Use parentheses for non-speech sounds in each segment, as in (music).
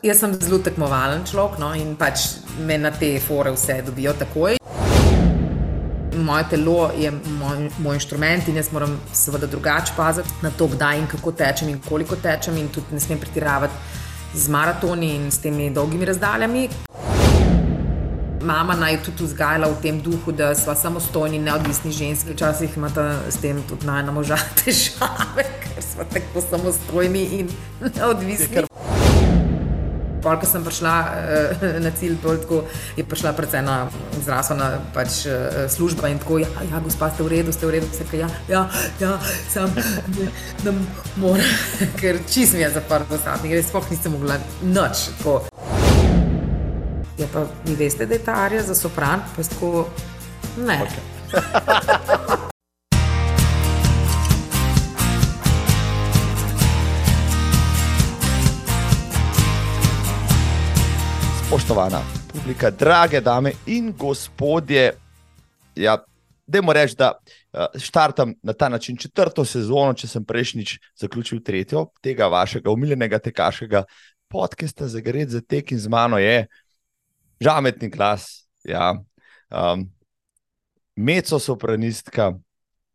Jaz sem zelo tekmovalen človek no, in pač me na te fore vse dobijo takoj. Moje telo je moj, moj inštrument in jaz moram seveda drugače paziti na to, kdaj in kako tečem in koliko tečem in tudi ne smem pretiravati z maratoni in s temi dolgimi razdaljami. Mama naj tudi vzgajala v tem duhu, da smo samostojni, neodvisni ženski. Včasih imata s tem tudi najna moža (laughs) težave, ker smo tako samostojni in neodvisni. Pol, ko sem prišla uh, (laughs) na cilj, tako, je prišla predvsem na zdravstvena pač, uh, služba in tako, ja, ja, gospa, ste v redu, ste v redu, vse kaj, ja, ja, ja, sam ne, ne morem, (laughs) ker čist mi je zaprl v zadnji, res spoh nisem mogla noč. Tako. Ja, pa vi veste, da je ta arija za sopran, pa tako, ne. Okay. (laughs) Spoštovana publika, drage dame in gospodje, ja, dajmo reči, da uh, štartam na ta način četrto sezono, če sem prejšnjič zaključil tretjo tega vašega umiljenega tekaškega podcasta za gred za tek in z mano je žametni glas, ja, um, meco sopranistka,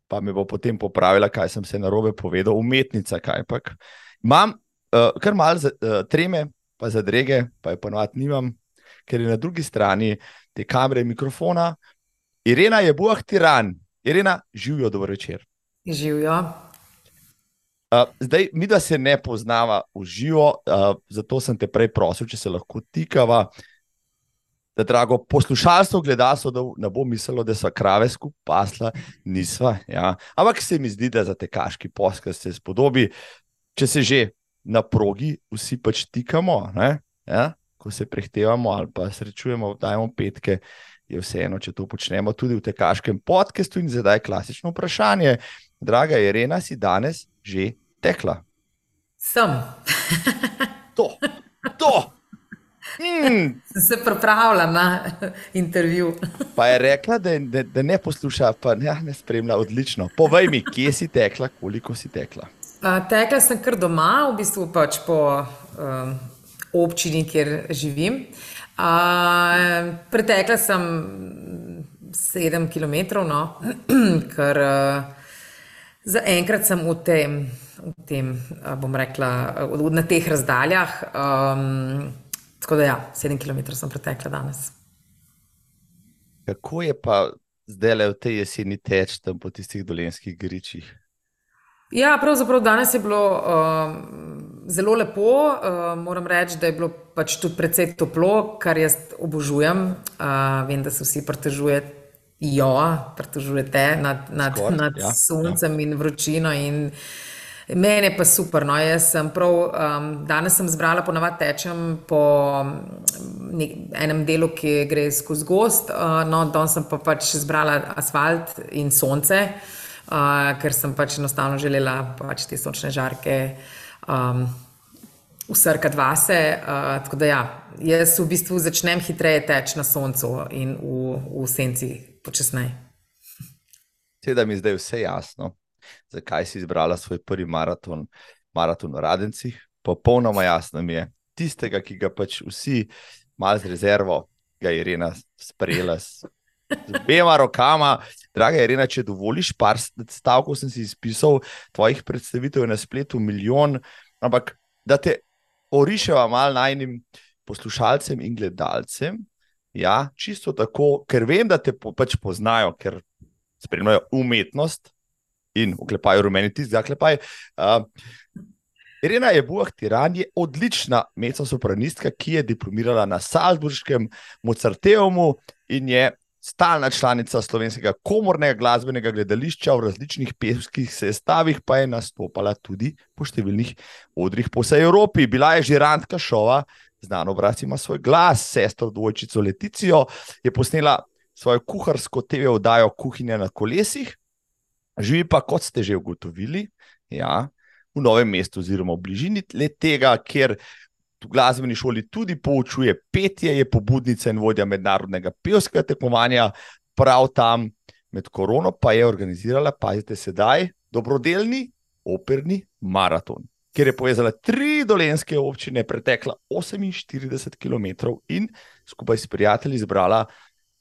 pa me bo potem popravila, kaj sem se na robe povedal, umetnica, kaj pač. Imam uh, kar malo uh, treme, pa za drege, pa je ponovadi nimam, ker je na drugi strani te kamere in mikrofona. Irena je buah tiran, Irena, živijo dobro večer. Živijo. Uh, zdaj, mi da se ne poznava v živo, uh, zato sem te prej prosil, če se lahko tikava. Da, drago poslušalstvo, gledalstvo, da ne bo mislilo, da so krave skupaj pasla, nisva. Ja. Ampak se mi zdi, da za te kaški poskel se spodobi, če se že na progi vsi pač tikamo, ja? ko se prehtevamo ali pa srečujemo, dajemo petke, je vseeno, če to počnemo tudi v tekaškem podkastu. In zdaj je klasično vprašanje, draga Irena, si danes že tekla? Sem. to, to. Mm. Se pripravlja na intervju. Pa je rekla, da, da, da ne posluša, pa ne, ne spremlja odlično. Povej mi, kje si tekla, koliko si tekla. Tekla sem kar doma, v bistvu pač po um, občini, kjer živim. Uh, pretekla sem sedem km, no, (clears throat) ker uh, zaenkrat sem v tem, v tem bom rekla, na teh razdaljah. Um, tako da, ja, sedem km sem pretekla danes. Kako je pa zdaj le v tej jeseni teč tam po tistih dolenskih gričih? Ja, pravzaprav danes je bilo uh, zelo lepo. Uh, moram reči, da je bilo pač tudi precej toplo, kar jaz obožujem. Uh, vem, da se vsi pritožujejo, pritožujete nad, nad, Skor, nad ja, soncem ja. in vročino. In meni je pa super. No. Prav, um, danes sem zbrala, ponavadi tečem po nek, enem delu, ki gre skozi gost, uh, no, danes sem pa pač zbrala asfalt in sonce uh, ker sem pač enostavno želela pač te sončne žarke um, usrkati vase. Uh, tako da ja, jaz v bistvu začnem hitreje teči na soncu in v, v senci počasneje. Seveda mi je zdaj vse jasno, zakaj si izbrala svoj prvi maraton, maraton v Radencih. Popolnoma jasno mi je, tistega, ki ga pač vsi malo z rezervo, ga je Irena sprejela s z obema rokama. Draga Irena, če dovoliš, par stavkov sem si izpisal, tvojih predstavitev je na spletu milijon, ampak da te oriševa mal najnim poslušalcem in gledalcem. Ja, čisto tako, ker vem, da te po, pač poznajo, ker spremljajo umetnost in uklepajo rumeni tisti, zaklepaj. Uh, Irena je Buah Tiran, je odlična mezzo-sopranistka, ki je diplomirala na Salzburškem Mozarteumu in je stalna članica slovenskega komornega glasbenega gledališča v različnih pevskih sestavih, pa je nastopala tudi po številnih odrih po vsej Evropi. Bila je že Randka Šova, znano obraz ima svoj glas, sestro dvojčico Leticijo, je posnela svojo kuharsko TV oddajo Kuhinja na kolesih, živi pa, kot ste že ugotovili, ja, v novem mestu oziroma v bližini le tega, kjer v glasbeni šoli tudi poučuje petje, je pobudnica in vodja mednarodnega pevskega tekmovanja, prav tam med korono pa je organizirala, pazite sedaj, dobrodelni operni maraton. kjer je povezala tri dolenske občine, pretekla 48 km in skupaj s prijatelji zbrala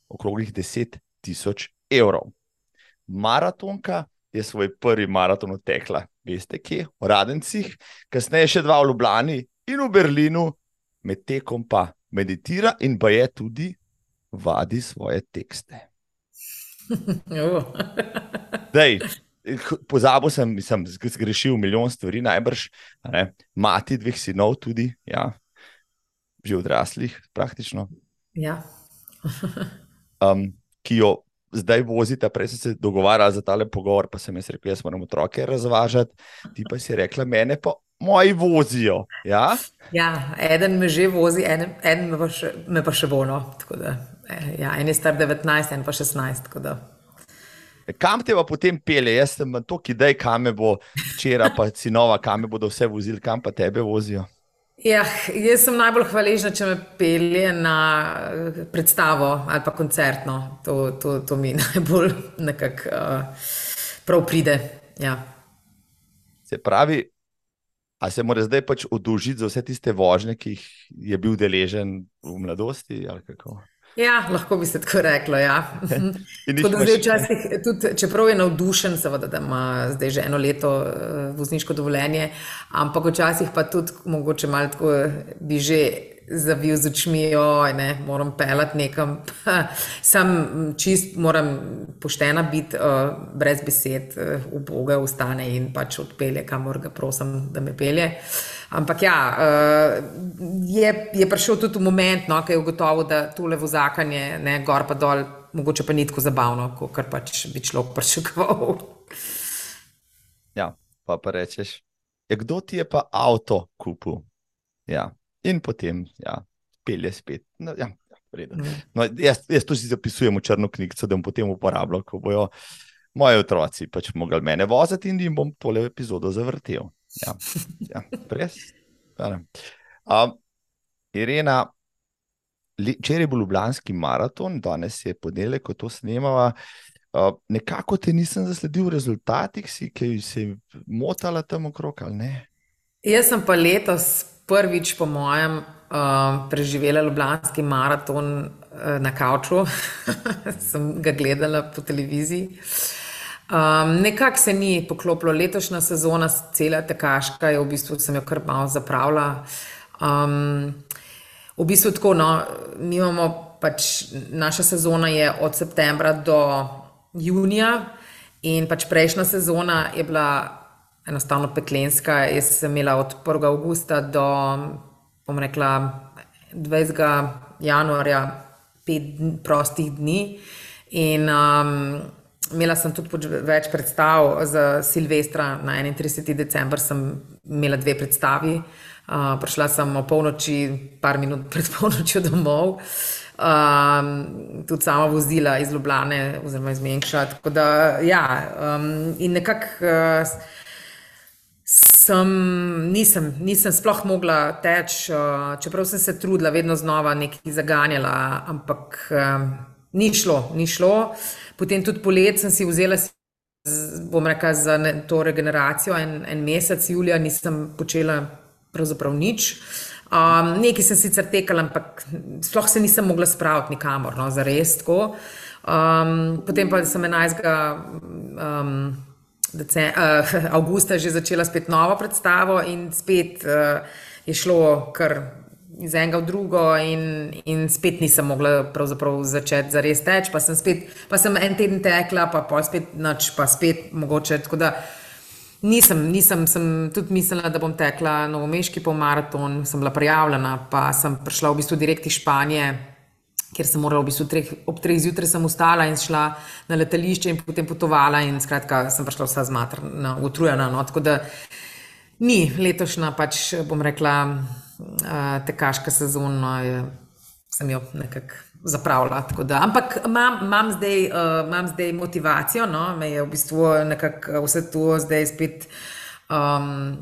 okroglih 10 tisoč evrov. Maratonka je svoj prvi maraton odtekla, veste, kje? V Radencih, kasneje še dva v Ljubljani in v Berlinu, med tekom pa meditira in pa je tudi vadi svoje tekste. (laughs) Dej, pozabil sem, sem zgrešil milijon stvari, najbrž. Mati dveh sinov, tudi, ja, že odraslih, praktično. Ja. um, ki jo zdaj vozite, prej ste se dogovarjali za tale pogovor, pa sem jaz rekel, jaz moram otroke razvažati, ti pa si rekla, mene pa moji vozijo. Ja, ja eden me že vozi, en, en me, pa še, me pa še bo. No. Da, eh, ja, en je star 19, en pa 16. Kam te pa potem pele? Jaz sem to, ki daj, kam me bo včeraj, pa sinova, kam me bodo vse vozili, kam pa tebe vozijo. Ja, jaz sem najbolj hvaležna, če me pelje na eh, predstavo ali pa koncertno. To, to, to mi (laughs) najbolj nekako uh, prav pride. Ja. Se pravi, a se mora zdaj pač odužiti za vse tiste vožnje, ki jih je bil deležen v mladosti? Ja, lahko bi se tako reklo. Ja. (laughs) Zdaj, včasih, tudi, čeprav je navdušen, seveda, da ima zdaj že eno leto eh, vozniško dovoljenje, ampak včasih pa tudi mogoče malo tako bi že zavil z očmi, da moram pelati nekam. (laughs) Sam čist moram poštena biti, uh, brez besed, uh, v Boga ustane in pač odpelje, kamor ga prosim, da me pelje. Ampak ja, uh, je, je prišel tudi moment, no, ko je ugotovil, da tole vozakanje, ne, gor pa dol, mogoče pa ni tako zabavno, kot pač bi človek pričakoval. Ja, pa pa rečeš, ja, kdo ti je pa avto kupil? Ja, in potem ja, pelje spet. No, ja, mm. no, jaz, jaz to si zapisujem v črno knjigo, da bom potem uporabljal, ko bojo moji otroci pač mogli mene voziti in jim bom tole epizodo zavrtel. Ja, ja, res. Um, Irena, včeraj je bil Ljubljanski maraton, danes je ponedeljek, ko to snemava. Uh, nekako te nisem zasledil v rezultatih, si, ki si se motala tam okrog ali ne. Jaz sem pa letos prvič, po mojem, uh, preživela Ljubljanski maraton uh, na kavču, (laughs) sem ga gledala po televiziji. Um, Nekako se ni poklopilo letošnja sezona, cela tekaška je v bistvu, sem jo kar malo zapravila. Um, v bistvu tako, no, mi imamo pač naša sezona je od septembra do junija, in pač prejšnja sezona je bila enostavno peklenska. Jaz sem imela od 1. augusta do, bom rekla, 20. januarja pet prostih dni. In um, imela sem tudi več predstav za Silvestra, na 31. decembr sem imela dve predstavi. Uh, prišla sem o polnoči, par minut (laughs) pred polnočjo domov. Um, tudi sama vozila iz Ljubljana, oziroma iz Mengša. Da, ja, um, in nekako uh, sem, nisem, nisem sploh mogla teči, uh, čeprav sem se trudila, vedno znova nekaj zaganjala, ampak um, ni šlo, ni šlo. Potem tudi polet sem si vzela, bom rekla, za ne, to regeneracijo en, en mesec, julija, nisem počela pravzaprav nič. Um, nekaj sem sicer tekala, ampak sploh se nisem mogla spraviti nikamor, no, za res tako. Um, potem pa sem 11. Um, uh, (laughs) avgusta že začela spet novo predstavo in spet uh, je šlo kar iz enega v drugo, in, in spet nisem mogla začeti za res teči. Pa, pa sem en teden tekla, pa, pa spet noč, pa spet mogoče. Nisem, nisem sem tudi mislila, da bom tekla novomeški polmaraton, sem bila prijavljena, pa sem prišla v bistvu direkt iz Španije ker sem morala v bistvu treh, ob treh zjutraj sem ustala in šla na letališče in potem potovala in skratka sem prišla vsa zmatrana, utrujena. No, tako da ni letošnja, pač bom rekla, tekaška sezona, no, sem jo nekako zapravila. Da, ampak imam, imam, zdaj, uh, imam zdaj motivacijo, no, me je v bistvu nekako vse to zdaj spet. Um,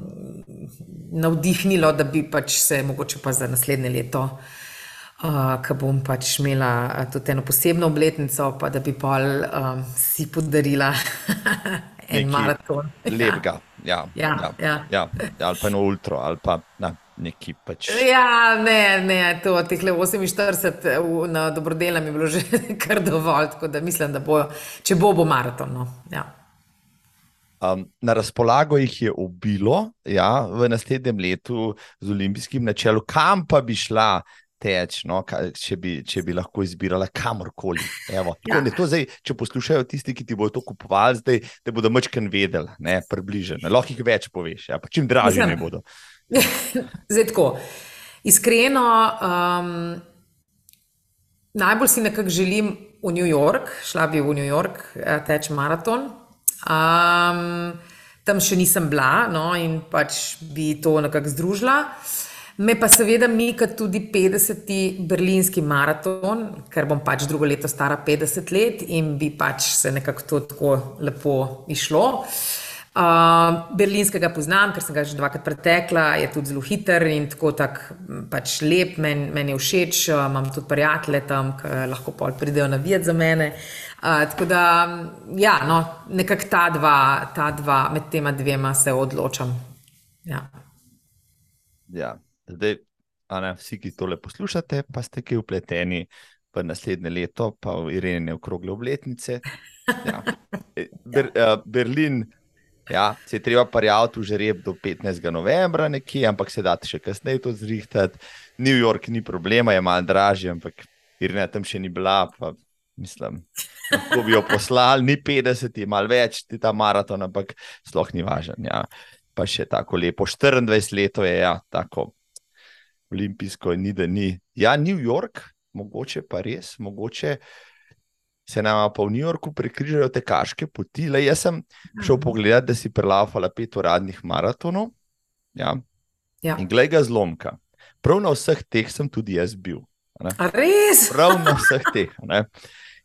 navdihnilo, da bi pač se mogoče pa za naslednje leto uh, uh, ki bom pač imela tudi eno posebno obletnico, pa da bi pol um, si podarila (laughs) en Nekaj maraton. (laughs) lepega. Ja, Ja, ja, ja. ja. ali pa eno ultra, ali pa na, neki pač. Ja, ne, ne, to teh 48 v- na dobrodelnem je bilo že (laughs) kar dovolj, tako da mislim, da bo, če bo, bo maraton. No. Ja. Um, na razpolago jih je obilo, ja, v naslednjem letu z olimpijskim načelom, kam pa bi šla teč, no, kaj, če, bi, če bi lahko izbirala kamorkoli. Evo, (laughs) Ja. ja. to zdaj, če poslušajo tisti, ki ti bodo to kupovali, zdaj, da bodo mačken vedeli, ne, približeno. Lahko jih več poveš, ja, pa čim dražji Mislim- ne bodo. (laughs) Zdaj tako, iskreno, um, najbolj si nekako želim v New York, šla bi v New York eh, teč maraton. Um, tam še nisem bila no, in pač bi to nekako združila. Me pa seveda mika tudi 50. berlinski maraton, ker bom pač drugo leto stara 50 let in bi pač se nekako to tako lepo išlo. Uh, berlinskega poznam, ker sem ga že dvakrat pretekla, je tudi zelo hiter in tako tak, pač lep, meni men je všeč. Uh, imam tudi prijatelje tam, ki lahko pol pridejo navijati za mene. Uh, tako da, ja, no, nekako ta ta dva, med tema dvema se odločam. Ja. Ja, zdaj, ne, vsi, ki tole poslušate, pa ste ki upleteni v naslednje leto, pa v Irene okrogle obletnice. Ja. (laughs) E, Ber, uh, Berlin, ja, se je treba prijaviti v žreb do 15. novembra, nekje, ampak se da še kasneje to zrihtati. New York ni problema, je malo dražji, ampak Irene tam še ni bila. Pa, mislim, lahko bi jo poslali, ni 50, je malo več, ti ta maraton, ampak sploh ni važen. Ja. Pa še tako lepo, 24 let je, ja, tako olimpijsko, ni da ni. Ja, New York, mogoče pa res, mogoče se nam pa v New Yorku prekrižajo te kaške poti. Le jaz sem šel pogledat, da si prelafala pet uradnih maratonov. Ja. Ja. In glej ga zlomka. Prav na vseh teh sem tudi jaz bil. ne. Res? Prav na vseh teh. ne.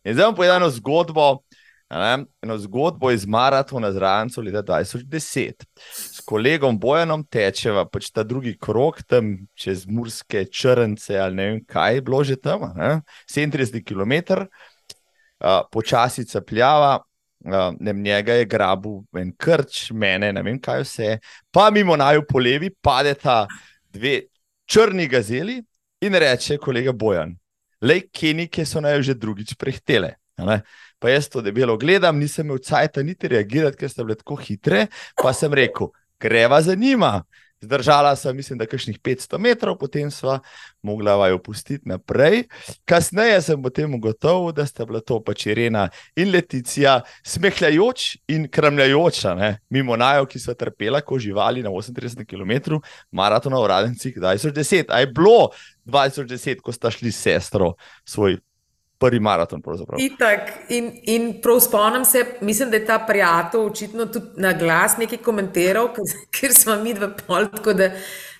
In zdaj bom povedal eno zgodbo, eno zgodbo iz maratona z Ranco leta 2010. S kolegom Bojanom tečeva pač ta drugi krok tam čez Murske črnce ali ne vem kaj je bilo že tam, ne, 37 km, uh, počasi capljava. Uh, ne, njega je grabil en krč, mene, ne vem kaj vse, pa mimo naju po levi padeta dve črni gazeli in reče kolega Bojan, le kenike so naj že drugič prehtele. ne. Pa jaz to debelo gledam, nisem imel cajta niti reagirati, ker so bile tako hitre, pa sem rekel, greva za njima. Zdržala sem, mislim, da kakšnih 500 metrov, potem sva mogla vaju pustiti naprej. Kasneje sem potem ugotovil, da sta bila to pač Irena in Leticija, smehljajoč in kramljajoča, ne, mimo najo, ki so trpela kot živali na 38 km, maratona v Radencih 2010. A je bilo 2010, ko sta šli s sestro svoj prvi maraton? Itak, in, in prav spomnim se, mislim, da je ta prijatelj očitno tudi na glas nekaj komentiral, ker, smo mi dva pol, tako da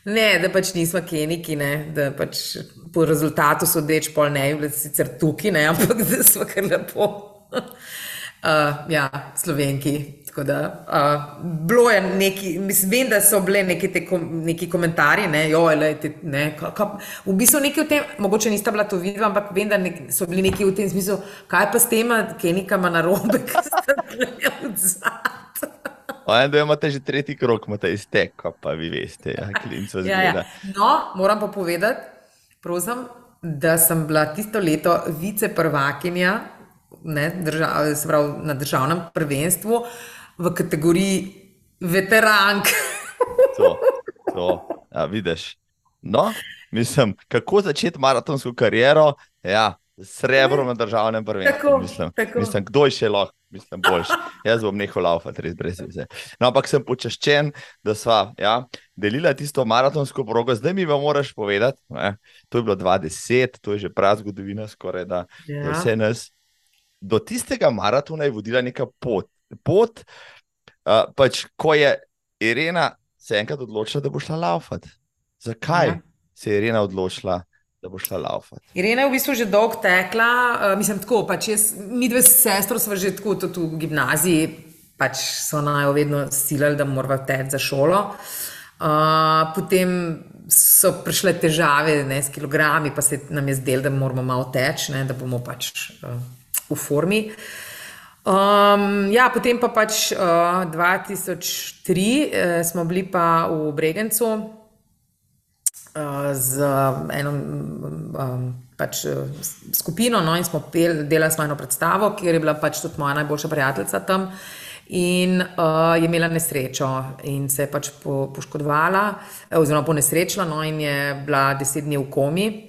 ne, da pač nismo keniki, ne, da pač po rezultatu sodeč pol ne bili sicer tukaj, ne, ampak (laughs) da smo kar lepo. Uh, (laughs) ja, slovenki. Tako da, uh, bilo je neki, mislim, vem, da so bile neki, te, kom, neki komentarji, ne, joj, lejte, ne, ka, ka, v bistvu neki v tem, mogoče nista bila to videla, ampak vem, da nek, so bili neki v tem smislu, kaj pa s tema kenikama na robe, ki ste bili od zad. Vem, da imate že tretji krok, imate iztek, pa vi veste, ja, klinco Ja, zgleda. ja. No, moram pa povedati, prosim, da sem bila tisto leto viceprvakinja ne, držav, se pravi, na državnem prvenstvu v kategoriji veterank. To, to, ja, vidiš. No, mislim, kako začeti maratonsko kariero, ja, srebro na državnem prvenstvu. Tako, Mislim, tako. mislim, kdo je še lahko, mislim, boljši. Jaz bom nehal laufati, res brez veze. No, ampak sem počaščen, da sva ja, delila tisto maratonsko progo. Zdaj mi pa moraš povedati, ne, to je bilo 2010, to je že prav zgodovina, skoraj da ja. Ja. vse nas. Do tistega maratona je vodila neka pot. Pot, uh, pač, ko je Irena se enkrat odločila, da bo šla laufati. Zakaj Ja. se je Irena odločila, da bo šla laufati? Irena je v bistvu že dolgo tekla, uh, mislim, tako, pač jaz, mi dve s sestro smo že tako tudi v gimnaziji, pač so naj vedno silili, da morava teči za šolo. Uh, potem so prišle težave ne, s kilogrami, pa se nam je zdelo, da moramo malo teči, da bomo pač uh, v formi. Um, ja, potem pa pač uh, 2003 uh, smo bili pa v Bregencu uh, z eno um, pač, uh, skupino no, in smo pel, delali smo eno predstavo, kjer je bila pač tudi moja najboljša prijateljica tam. In uh, je imela nesrečo in se je pač po, poškodovala, oziroma po nesrečila, no, in je bila deset dni v komi.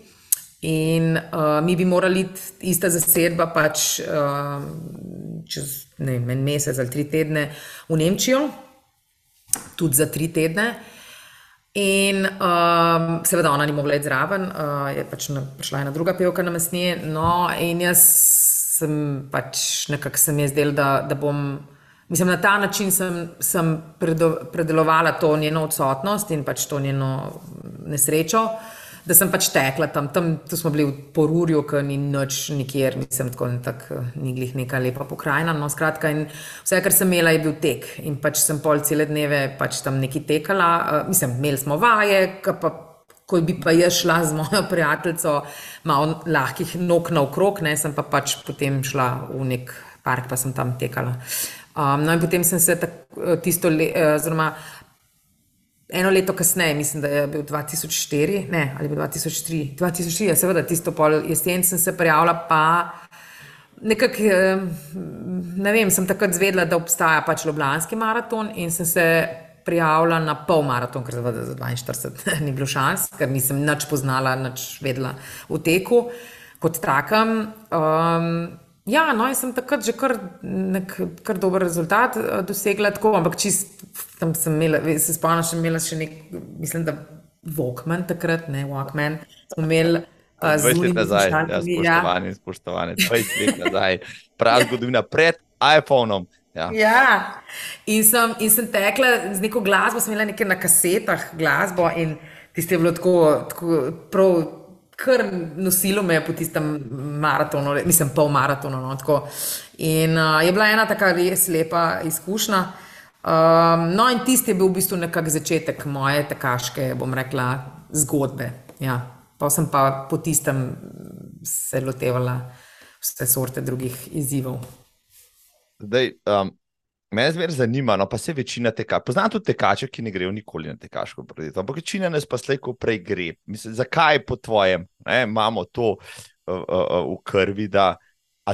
In uh, mi bi morali ista zasedba pač uh, čez ne, en mesec ali tri tedne v Nemčijo, tudi za tri tedne. In um, seveda ona ni mogla iti zraven, uh, je pač na, prišla ena druga pevka na mesnije. No, in jaz sem pač nekako se mi je zdel, da, da bom. Mislim, na ta način sem, sem predelovala to njeno odsotnost in pač to njeno nesrečo. Uh, da sem pač tekla tam, tam smo bili v Porurju, ki ni noč nikjer, nisem tako in tako, ni glih neka lepa pokrajina. No, skratka, in vse, kar sem imela, je bil tek in pač sem pol cele dneve pač tam neki tekala. Uh, mislim, imeli smo vaje, pa, ko bi pa jaz šla z mojo (laughs) prijateljico, malo lahkih nog naokrog, ne, sem pa pač potem šla v nek park, pa sem tam tekala. Um, no, in potem sem se tako, tisto, oziroma. Uh, eno leto kasneje, mislim, da je bil 2004, ne, ali 2003, 2003, ja, seveda, tisto pol jesen sem se prijavila, pa nekako, ne vem, sem takrat zvedela, da obstaja pač Ljubljanski maraton in sem se prijavila na pol maraton, ker seveda za 42 (laughs) ni bilo šans, ker nisem nič poznala, nič vedela v teku kot takem. Um, Ja, no, jaz sem takrat že kar, nek, kar dober rezultat uh, dosegla, tako, ampak čist tam sem imela, se spomnim, še imela še nek, mislim, da Walkman takrat, ne Walkman. Smo imeli uh, zelo nazaj, ja, spoštovani, ja. spoštovani, 20 let nazaj, prav zgodovina pred iPhonom. Ja. ja, in sem, in sem tekla z neko glasbo, sem imela nekaj na kasetah glasbo in tiste je bilo tako, tako prav kar nosilo me po tistem maratonu, mislim, pol maratonu. No, in uh, je bila ena taka res lepa izkušnja. Um, no, in tisti je bil v bistvu nekakšen začetek moje tekaške, bom rekla, zgodbe. Ja. Pa sem pa po tistem se lotevala vse sorte drugih izzivov. Zdaj, um, Me zmeraj zanima, no pa se večina teka. Poznam tudi tekače, ki ne grejo nikoli na tekaško preditev, ampak večina nas pa slejko prej gre. Mislim, zakaj po tvojem ne, imamo to uh, uh, v krvi, da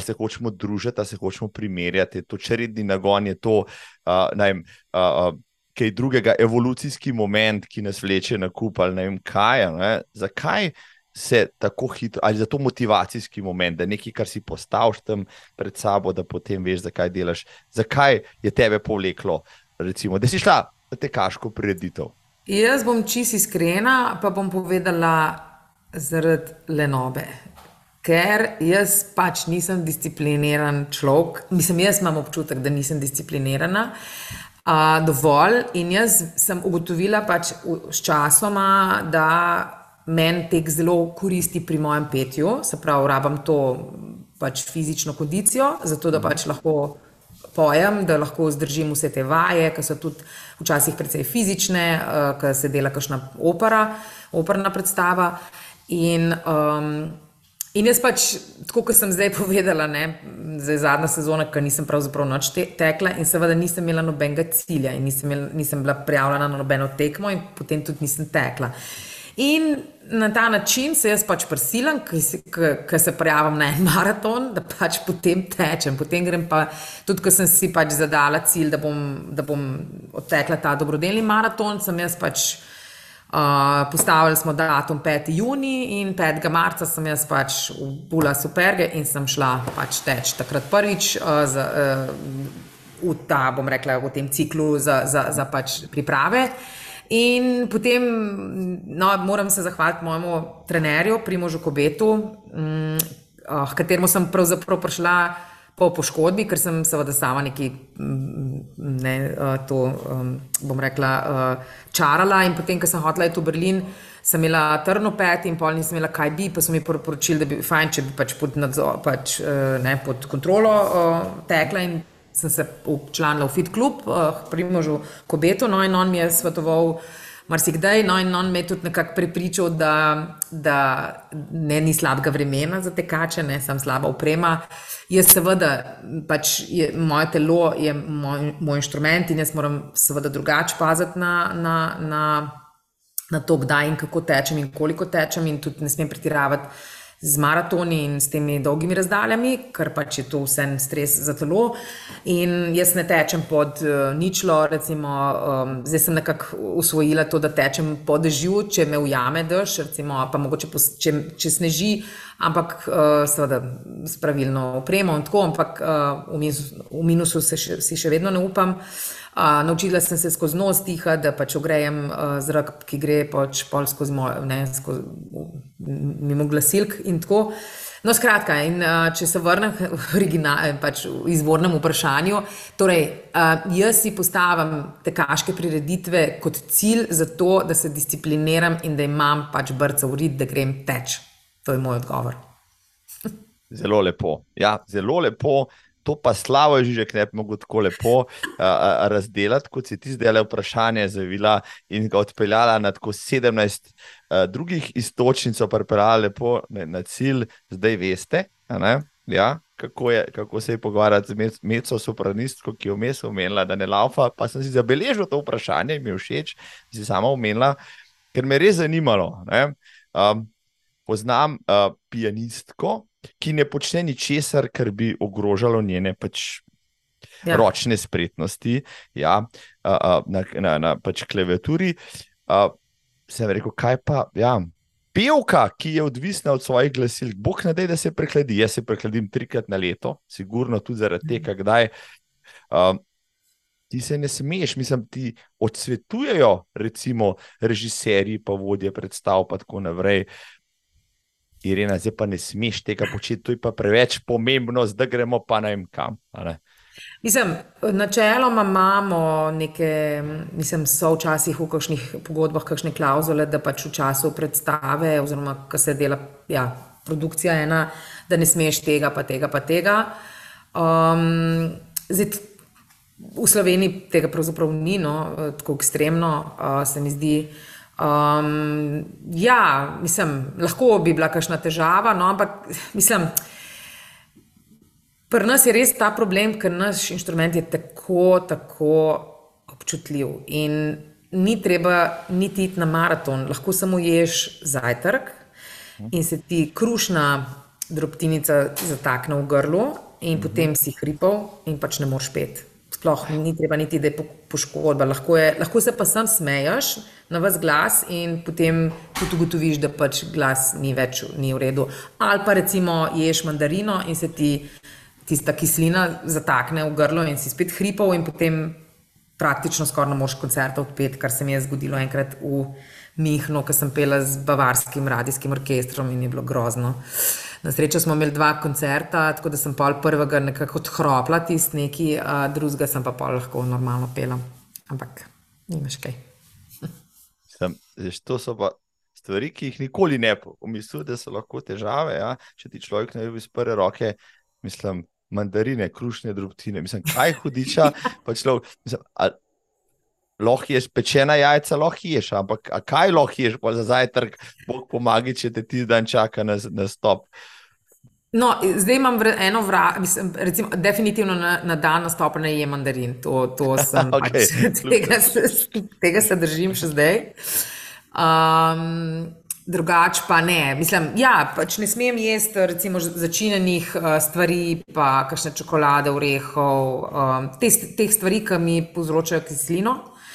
se hočemo družiti, da se hočemo primerjati, to čredni nagon je to, uh, najem, uh, uh, kaj drugega, evolucijski moment, ki nas vleče na kup ali ne vem kaj. Ne, zakaj? Se tako hitro, ali za to motivacijski moment, da nekaj, kar si postaviš tam pred sabo, da potem veš, zakaj delaš, zakaj je tebe povleklo, recimo, da si šla na tekaško prireditev. Jaz bom čist iskrena, pa bom povedala zaradi lenobe. Ker jaz pač nisem discipliniran človek, mislim, jaz imam občutek, da nisem disciplinirana uh, dovolj, in jaz sem ugotovila pač s časoma, da meni tek zelo koristi pri mojem petju, se pravi, rabam to pač fizično kondicijo, zato da pač lahko pojem, da lahko zdržim vse te vaje, ki so tudi včasih precej fizične, uh, eh, ki se dela kakšna opera, operna predstava. In, um, in jaz pač, tako kot sem zdaj (laughs) povedala, ne, za zadnja sezona, ki nisem pravzaprav noč te, tekla in seveda nisem imela nobenega cilja in nisem, imela, nisem bila prijavljena na nobeno tekmo in potem tudi nisem tekla. In na ta način se jaz pač prisilim, ker se prijavim na en (laughs) maraton, da pač potem tečem. Potem grem pa tudi, ker sem si pač zadala cilj, da bom, da bom odtekla ta dobrodelni maraton, sem jaz pač. Uh, postavili smo datum 5. juni in 5. marca sem jaz pač v Bula Superge in sem šla pač teč takrat prvič uh, za, uh, v ta, bom rekla, v tem ciklu za, za, za pač priprave. Uh, In potem no, moram se zahvaliti mojemu trenerju, Primožu Kobetu, mm, k uh, kateremu sem pravzaprav prišla po poškodbi, ker sem seveda sama neki, mm, ne, uh, to bom rekla, uh, čarala. In potem, ko sem hotela iti v Berlin, sem imela trno pet in pol nisem imela kaj bi, pa so mi poročili, da bi fajn, če bi pač pod, nadzor, pač, uh, ne, pod kontrolo tekla sem se včlanila v Fit Club, uh, pri možu Kobetu, no in on mi je svetoval, marsikdaj. No, in on me je tudi nekako prepričal, da, da ne ni slabega vremena za tekače, ne sem slaba uprema. Jaz, seveda, pač je, moje telo je moj, moj inštrument in jaz moram, seveda, drugače paziti na, na, na, na to, kdaj in kako tečem in koliko tečem, in tudi ne smem pretiravati z maratoni in s temi dolgimi razdaljami, ker pač je to vse en stres za telo. In jaz ne tečem pod uh, ničlo, recimo, um, zdaj sem nekako usvojila to, da tečem po dežju, če me ujame dež, recimo, pa mogoče pos, če, če sneži, ampak uh, seveda s pravilno opremo in tako, ampak uh, v, minus, v minusu se še, si še vedno ne upam. Uh, naučila sem se skozi nos dihati, da pač ogrejem uh, zrak, ki gre pač pol skozi moj, ne, skozi, mimo glasilk in tako. No, skratka, in, uh, če se vrnem pač izvornemu vprašanju, torej, uh, jaz si postavim tekaške prireditve kot cilj za to, da se discipliniram in da imam pač brca v rit, da grem teč. To je moj odgovor. Zelo lepo. Ja, zelo lepo to pa slavo že ne bi mogel tako lepo uh, razdeliti, kot si ti zdaj le vprašanje zavila in ga odpeljala na tako 17 uh, drugih istočnic, pripeljala lepo na, na cilj, zdaj veste. Ja, kako, je, kako se je pogovarjati z Meco sopranistko, ki je vmes omenila, da ne laufa. Pa sem si zabeležil to vprašanje, mi je všeč, si sama omenila, ker me je res zanimalo. Um, poznam uh, pianistko, ki ne počne ničesar, kar bi ogrožalo njene pač ja. ročne spretnosti ja, na, na, na pač klaviaturi. Sem rekel, kaj pa. Ja, Pevka, ki je odvisna od svojih glasil, bog ne da se prehladi. Jaz se prehladim trikrat na leto, sigurno tudi zaradi tega, mhm. kdaj. Um, ti se ne smeš, mislim, ti odsvetujejo, recimo, režiserji, pa vodje predstav, pa tako naprej. Irena, zdaj pa ne smeš tega početi, to je pa preveč pomembno, zdaj gremo pa ne vem kam. Ne? Mislim, načeloma imamo neke, mislim, so včasih v kakšnih pogodbah, kakšne klauzule, da pač v času predstave, oziroma ko se dela ja, produkcija ena, da ne smeš tega, pa tega, pa tega. Um, zdaj, v Sloveniji tega pravzaprav ni no, tako ekstremno, uh, se mi zdi. Um, ja, mislim, lahko bi bila kakšna težava, no, ampak mislim, pri nas je res ta problem, ker naš inštrument je tako, tako občutljiv. In ni treba niti iti na maraton, lahko samo ješ zajtrk in se ti krušna drobtinica zatakne v grlu, in potem si hripal in pač ne moreš pet. Sploh ni treba niti, da je poškodba. Lahko, je, lahko se pa sam smeješ na vas glas in potem tudi ugotoviš, da pač glas ni več ni v redu. Ali pa recimo ješ mandarino in se ti tista kislina zatakne v grlo in si spet hripal in potem praktično skoraj ne moš koncerta odpeti, kar se mi je zgodilo enkrat v Mihnu, ko sem pela z bavarskim radijskim orkestrom in je bilo grozno. Na srečo smo imeli dva koncerta, tako da sem pol prvega nekako odhropla tisti neki, drugega sem pa pol lahko normalno pela. Ampak nimaš kaj. Zeš, to so pa stvari, ki jih nikoli ne pomislim, da so lahko težave. Ja? Če ti človek ne bi iz prve roke, mislim, mandarine, krušne drobtine, mislim, kaj hudiča. človek, mislim, a, Lahko ješ pečena jajca, lahko ješ, ampak kaj lahko ješ za zajtrk, bog pomaga, če te ti dan čaka na, na stop. No, zdaj imam eno vrata, recimo, definitivno na, na dan nastopa ne jem mandarin. To, to sem, (laughs) okay. pač, (laughs) tega, se, tega se držim še zdaj. Um, Drugač pa ne. Mislim, ja, pač ne smem jesti recimo, začinjenih uh, stvari, pa kakšne čokolade, orehov, um, teh, teh stvari, ki mi povzročajo kislino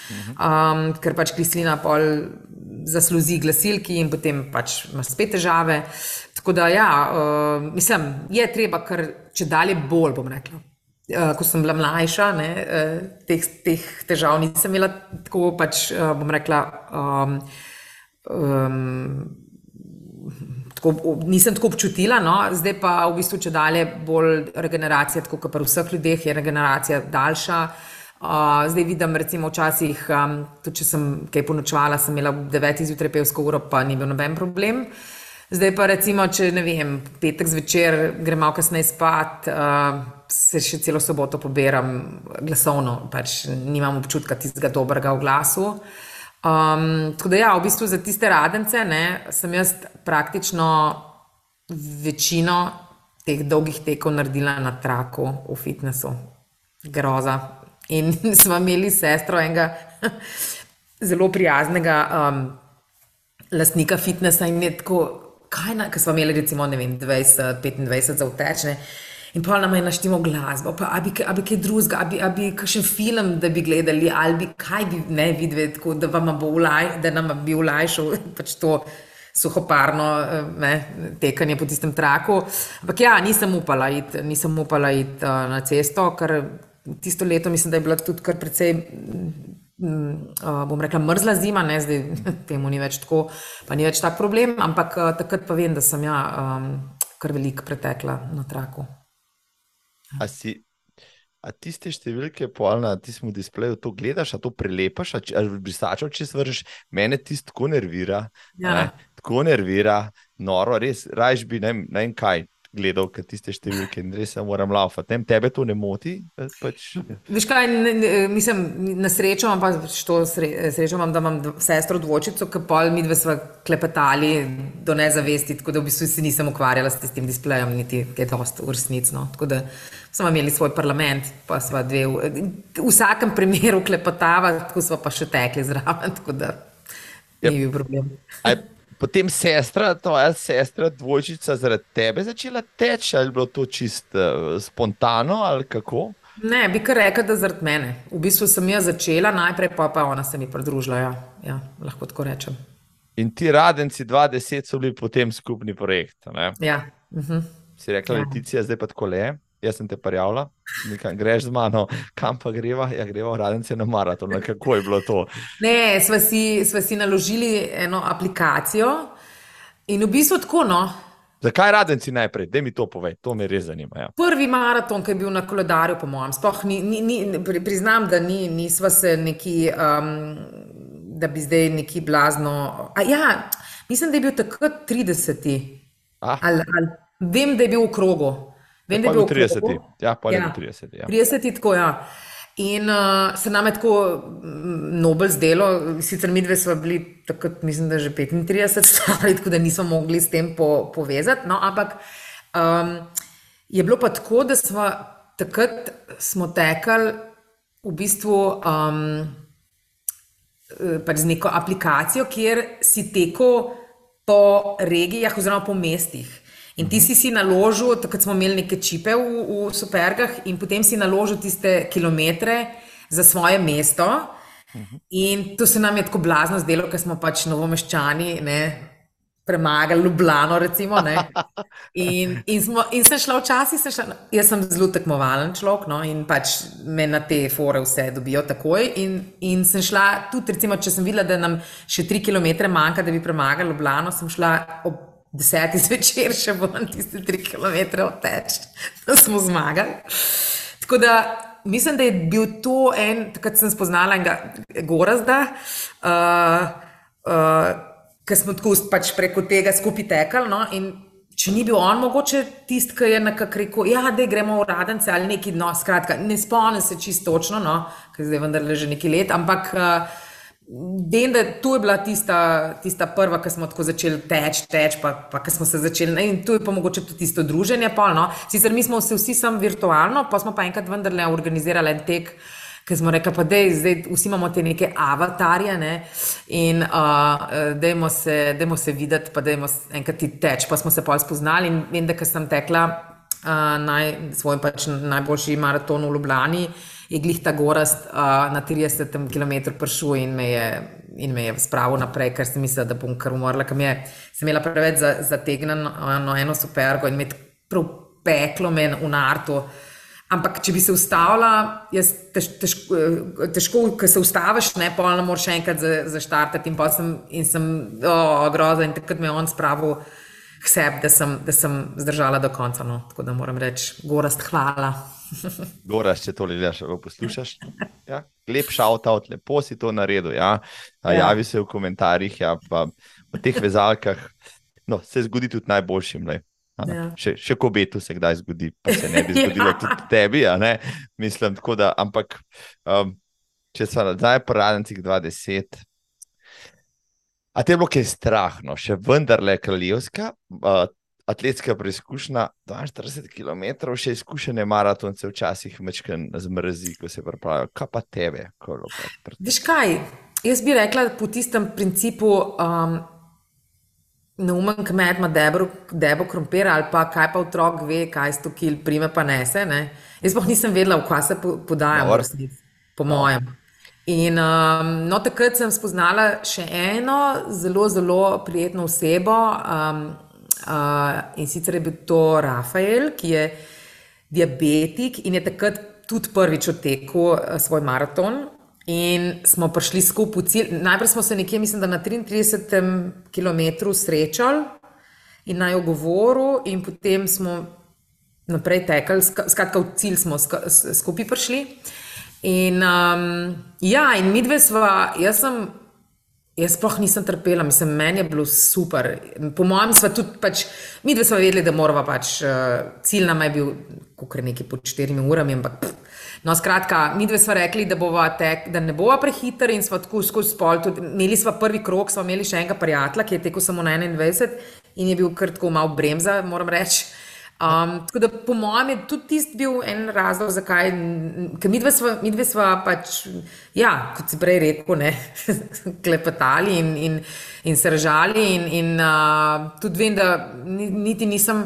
um, ker pač kislina pol zasluži glasilki in potem pač imaš spet težave. Tako da, ja, uh, mislim, je treba, kar če dalje bolj bom rekla. Uh, ko sem bila mlajša, ne, uh, teh, teh težav nisem imela tako, pač uh, bom rekla. Um, um, Tako, nisem tako občutila, no? zdaj pa v bistvu, če dalje bolj regeneracija, tako kot pri vseh ljudeh, je regeneracija daljša. Uh, zdaj vidim, recimo, včasih, um, tudi če sem kaj ponočvala, sem imela v 9. zjutraj pevsko uro, pa ni bil noben problem. Zdaj pa, recimo, če ne vem, petek zvečer gremo malo kasneje spat, uh, se še celo soboto poberam glasovno, pač nimam občutka tistega dobrega v glasu. Um, tako da, ja, v bistvu za tiste radence ne, sem jaz praktično večino teh dolgih tekov naredila na traku v fitnessu. Groza. In (laughs) smo imeli sestro enega (laughs) zelo prijaznega um, lastnika fitnessa in je tako, kaj na, ker smo imeli recimo, ne vem, 20, 25 za vtečne. In pa nam je naštemo glasbo, pa abi, abi kaj drugega, abi, abi kakšen film, da bi gledali, ali bi kaj bi ne videli, tako da, ulaj, da nam bi ulajšal (laughs) pač to suhoparno ne, tekanje po tistem traku. Ampak ja, nisem upala iti, nisem upala iti uh, na cesto, ker tisto leto mislim, da je bila tudi kar precej. Uh, bom rekla, mrzla zima, ne zdaj (laughs) temu ni več tako, pa ni več tak problem, ampak uh, takrat pa vem, da sem ja um, kar veliko pretekla na traku. A si, a tiste številke, polna, ti smo v displeju, to gledaš, a to prelepaš, a brisačo, če svržeš, mene tisto tako nervira. Ja. Ne, tako nervira, noro, res, rajš bi ne vem kaj gledal, kaj tiste številke in res moram laufati. Tem tebe to ne moti? Pač... Veš kaj, ne, ne, mislim, na srečo imam, pa što srečo imam, da imam sestro dvočico, ki pol mi dve sva klepetali do nezavesti, tako da v bistvu se nisem ukvarjala s tem displejem, niti kaj dost ursnicno. Tako da smo imeli svoj parlament, pa sva dve, v, v vsakem primeru klepetava, tako sva pa še tekli zraven, tako da ni bil problem. Aj, potem sestra, tvoja sestra, dvojčica, zaradi tebe začela teči, ali je bilo to čisto uh, spontano ali kako? Ne, bi kar rekel, da zaradi mene. V bistvu sem jaz začela, najprej pa, pa ona se mi pridružila. Ja. Ja, lahko tako rečem. In ti radenci 20 so bili potem skupni projekt. Ne? Ja. Uh -huh. Si rekla, ja. Leticija, zdaj pa tako le jaz sem te prijavila, nekaj greš z mano, kam pa greva, ja greva v radence na maraton, kako je bilo to. Ne, sva si, sva si naložili eno aplikacijo in v bistvu tako. No, Zakaj radenci najprej? Da mi to povej, to me res zanima. Ja. Prvi maraton, ki je bil na koledarju, po mojem, sploh ni, ni, ni priznam, da ni, nisva se neki, um, da bi zdaj neki blazno. A ja, mislim, da je bil takrat 30. Ah. Ali, ali, vem, da je bil v krogu. Vem, da je bil 30. Ja, pa ja. 30. Ja. 30, tako ja. In uh, se nam je tako nobel zdelo, sicer mi dve smo bili takrat, mislim, da že 35 (laughs) stari, tako da nismo mogli s tem po, povezati. No, ampak um, je bilo pa tako, da smo takrat smo tekali v bistvu um, pač z neko aplikacijo, kjer si tekel po regijah oziroma po mestih. In ti si si naložil, takrat smo imeli neke čipe v, v supergah, in potem si naložil tiste kilometre za svoje mesto. In to se nam je tako blazno zdelo, ker smo pač novomeščani, ne, premagali Ljubljano. Recimo, in, in, smo, in sem šla včasih, sem šla, jaz sem zelo tekmovalen človek no, in pač me na te fore vse dobijo takoj. In, in sem šla tudi, recimo, če sem videla, da nam še tri km manjka, da bi premagali Ljubljano, sem šla ob desetih zvečer še ven tiste tri km odteč, da smo zmagali. Tako da mislim, da je bil to en, takrat sem spoznala enega gorazda, uh, uh, ker smo tako pač preko tega skupaj tekali. No, Če ni bil on, mogoče tisti, ki je nekako rekel, ja, da gremo v radence ali neki, no, skratka, ne spomnim se čisto točno, no, ker zdaj vendar le že nekaj let, ampak uh, Vem, da to je bila tista, tista prva, ki smo tako začeli teči, teč, pa, pa ki smo se začeli. Ne, in to je pa mogoče tudi tisto druženje. Pa, no. Sicer mi smo se vsi sem virtualno, pa smo pa enkrat vendarle organizirali en tek, ki smo rekli, pa dej, zdaj vsi imamo te neke avatarje ne, in uh, dajmo, se, dajmo se videti, pa dajmo enkrat ti teč. Pa smo se pa spoznali in vem, da sem tekla uh, naj, svoj pač najboljši maraton v Ljubljani je glih ta gorast uh, na 30 km prišel in me je. In me je spravil naprej, ker sem mislila, da bom kar umorla, ker je, sem imela preveč zategnjeno eno, eno supergo in me je prav peklo me v nartu. Ampak, če bi se ustavila, jaz tež, težko, težko ker se ustaviš, ne pa ne moreš še enkrat zaštartati. In, sem, in sem oh, groza in takrat me je on spravil k sebi, da sem, da sem zdržala do konca. No. Tako da moram reči, gorast, hvala. (laughs) Goraš, če to gledaš, poslušaš. Ja? Lep šaltaut, lepo si to naredil. Ja? Ja. Javi se v komentarjih, ja, pa v teh vezalkah. No, se zgodi tudi najboljšim. Ja. Še, še ko betu se kdaj zgodi, pa se ne bi (laughs) zgodilo ja. tudi tebi. Mislim, da, ampak um, če so nazaj po radnicah 20, A te je bilo kaj strah, no, še vendarle kraljevska, uh, atletska preizkušnja, 42 km, še izkušene maratonce včasih mečken zmrzi, ko se pripravijo. Kaj pa tebe? Veš kaj, jaz bi rekla po tistem principu, um, neumen kmet ima debro, debro krompir ali pa kaj pa otrok ve, kaj sto kil prime pa nese. Ne? Jaz pa nisem vedela, v kaj se podaja, po mojem. In um, no, takrat sem spoznala še eno zelo, zelo prijetno osebo. Um, in sicer je bil to Rafael, ki je diabetik in je takrat tudi prvič odtekel uh, svoj maraton. In smo prišli skupaj v cilj. Najprej smo se nekje, mislim, na 33 km srečali in naj ogovoril, in potem smo naprej tekli, skratka, v cilj smo skupaj prišli. In, um, ja, in mi dve sva, jaz sem, jaz sploh nisem trpela, mislim, meni je bilo super. Po mojem, sva tudi, pač, mi dve sva vedeli, da moramo pač, uh, cilj nam je bil, kukar nekaj pod štirimi urami, ampak. Pff, No, skratka, mi dve smo rekli, da, tek, da ne bova prehiter in smo tako skozi spol. Tudi, imeli smo prvi krok, smo imeli še enega prijatelja, ki je tekel samo na 21 in je bil kar tako malo bremza, moram reči. Um, tako da, po mojem, je tudi tisti bil en razlog, zakaj. Ker mi dve smo pač, ja, kot si prej rekel, ne, (laughs) klepetali in, in, in se ražali. In, in uh, tudi vem, da niti nisem.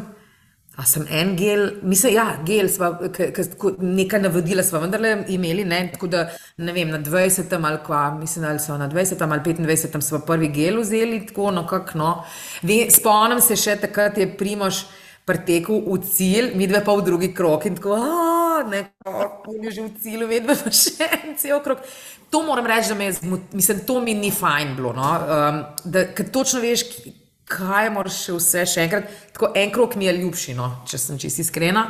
A sem en gel, mislim, ja, gel, sva, k, k, k, nekaj navodila smo vendarle imeli, ne, tako da ne vem, na 20. ali kva, mislim, ali so na 20. ali 25. smo prvi gel vzeli, tako no, kako no. Spomnim se še takrat je Primož pretekel v cilj, mi dve pa v drugi krok in tako, nekako je že v cilju, vedno pa še en cel krok. To moram reči, da me je, mislim, to mi ni fajn bilo, no? um, da točno veš, kaj moraš še vse še enkrat, tako en krok mi je ljubši, no? če sem čisto iskrena.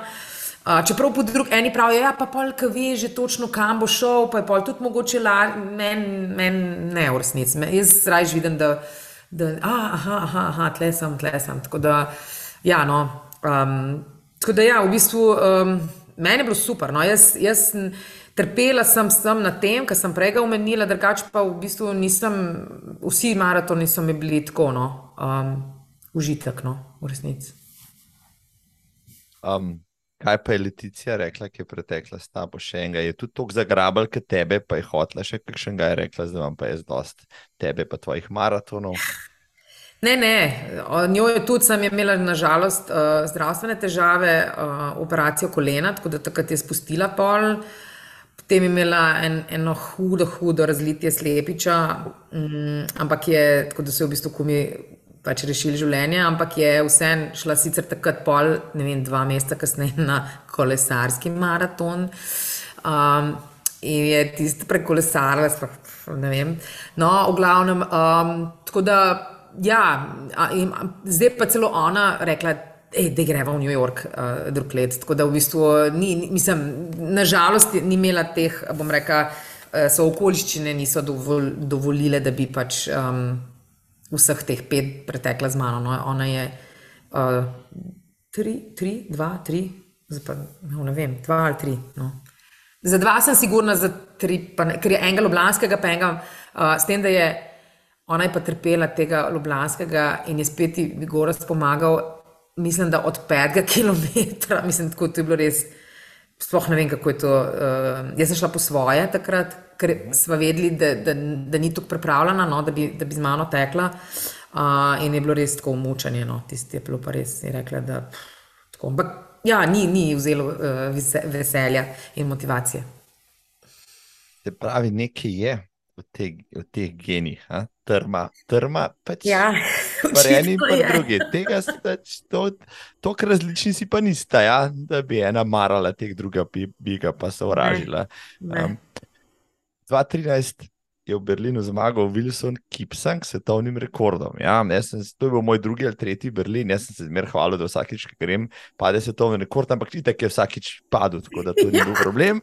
Uh, čeprav po drugi eni pravijo, ja, pa pol, ki veš že točno, kam bo šel, pa je pol tudi mogoče, meni men, ne v resnici. Jaz raje vidim, da, da aha, aha, aha, tle sem, tle sem. Tako da, ja, no, Um, tako da, ja, v bistvu, um, meni je bilo super. No. Jaz, jaz trpela sem, sem na tem, kar sem prej omenila, drugače pa v bistvu nisem, vsi maratoni so mi bili tako, no, um, užitek, no, v resnici. Um, kaj pa je Leticija rekla, ki je pretekla s tabo še enega? Je tudi tako zagrabila, kot tebe, pa je hotla še kakšnega, je rekla, da vam pa je zdost tebe, pa tvojih maratonov. Ne, ne, njo je tudi, sem imela nažalost uh, zdravstvene težave, uh, operacijo kolena, tako da takrat je spustila pol. Potem je imela en, eno hudo, hudo razlitje slepiča, um, ampak je tako, da so v bistvu kumi pač rešili življenje, ampak je vsem šla sicer takrat pol, ne vem, dva meseca kasneje na kolesarski maraton. Um, in je tisto prekolesarila, ne vem. No, v glavnem, um, tako da ja, in, zdaj pa celo ona rekla, da greva v New York uh, drug let. Tako da v bistvu ni, mislim, nažalost ni imela teh, bom rekla, uh, so okoliščine niso dovol, dovolile, da bi pač um, vseh teh pet pretekla z mano. No. Ona je uh, tri, tri, dva, tri, pa, no, ne vem, dva ali tri. No. Za dva sem sigurna, za tri, ne, ker je enega ljubljanskega, pa enega uh, s tem, da je. Ona je pa trpela tega Ljubljanskega in je spet Gorast pomagal, mislim, da od petega (laughs) kilometra, mislim, tako je bilo res. Sploh ne vem, kako je to. Uh, jaz sem šla po svoje takrat, ker smo vedeli, da, da, da ni tako pripravljena, no, da, bi, da bi z mano tekla. Uh, in je bilo res tako umučanje. No. Tisti je bilo pa res, je rekla, da tako. Ampak ja, ni, ni vzelo uh, veselja in motivacije. Se pravi, nekaj je v, te, v teh genih, ha? Trma, trma, pač ja, (laughs) eni pa drugi. Tega pač, to, to, kar različni si pa nista, ja? da bi ena marala teh druga, bi, bi ga pa sovražila. Um, 2013 je v Berlinu zmagal Wilson Kipsang s svetovnim rekordom. Ja, sem, to je bil moj drugi ali tretji Berlin, jaz sem se zmer hvalil, da vsakič, ki grem, pade svetovni rekord, ampak ti tak je vsakič padel, tako da to ni bil problem.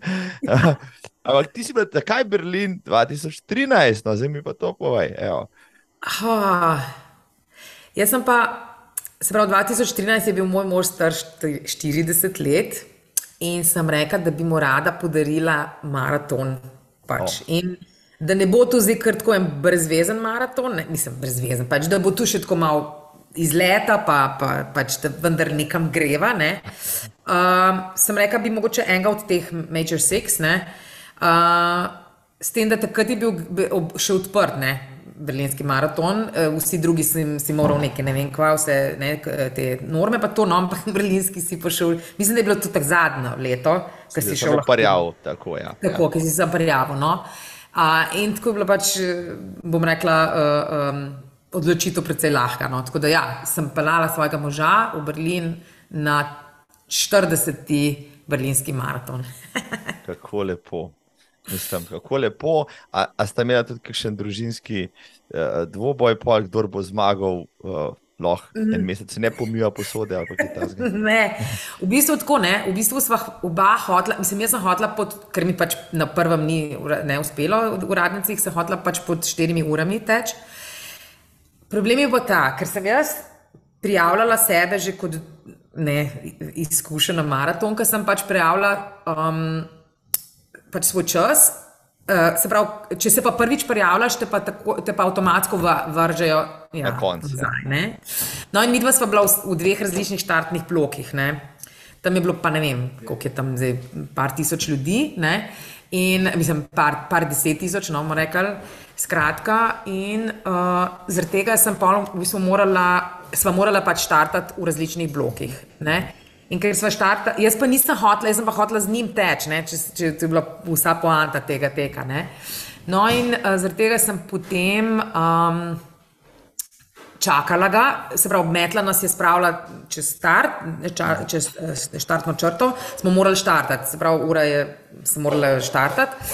(laughs) ampak ti si bil takaj Berlin 2013, no zdaj mi pa to povej. Oh, jaz sem pa, se pravi, 2013 je bil moj mož star 40 let in sem rekla, da bi mu rada podarila maraton. Pač. Oh. In da ne bo to zdaj kar tako en brezvezen maraton, ne, nisem brezvezen, pač da bo tu še tako malo izleta, pa, pa pač da vendar nekam greva. Ne. Uh, sem rekel, bi mogoče enega od teh Major Six, ne, uh, s tem, da takrat je bil še odprt. Ne. Berlinski maraton, vsi drugi si, si moral nekaj, ne vem, kva vse ne, te norme, pa to, no, ampak (laughs) berlinski si pošel. Mislim, da je bilo to tako zadnjo leto, ki si šel. Parjav, tako, ja. Tako, ja. ki si se parjavil. No. Uh, in tako je bilo pač, bom rekla, uh, um, odločitev precej lahka. No. Tako da ja, sem pelala svojega moža v Berlin na 40. berlinski maraton. (laughs) kako lepo. Mislim, kako lepo. A, a ste imeli tudi kakšen družinski uh, dvoboj, pol, kdo bo zmagal? Uh, Lahko en mhm. mesec ne pomijo posode ali kaj takega. (laughs) Ne, v bistvu tako ne. V bistvu smo oba hotla, mislim, jaz sem hotla, pod, ker mi pač na prvem ni ne uspelo, v uradnicah sem hotla pač pod štirimi urami teč. Problem je pa ta, ker sem jaz prijavljala sebe že kot ne, izkušena maraton, ker sem pač prijavila um, pač svoj čas. Uh, se pravi, če se pa prvič prijavljaš, te pa, tako, te pa avtomatsko vržejo ja, na koncu. No, in mi dva smo bila v, v dveh različnih štartnih blokih. Ne? Tam je bilo pa ne vem, koliko je tam zdaj, par tisoč ljudi. Ne? In mislim, par, par deset tisoč, no, bomo rekli, skratka. In uh, zaradi tega sem pa v bistvu morala, sva morala pač štartati v različnih blokih. Ne? In ker smo štartali, jaz pa nisem hotel, jaz sem pa hotel z njim teč, ne, če, če, če je bila vsa poanta tega teka. Ne. No, in uh, zaradi tega sem potem um, čakala ga, se pravi, metla nas je spravila čez start, ča, čez štartno črto, smo morali štartati, se pravi, ura je, sem morala štartati.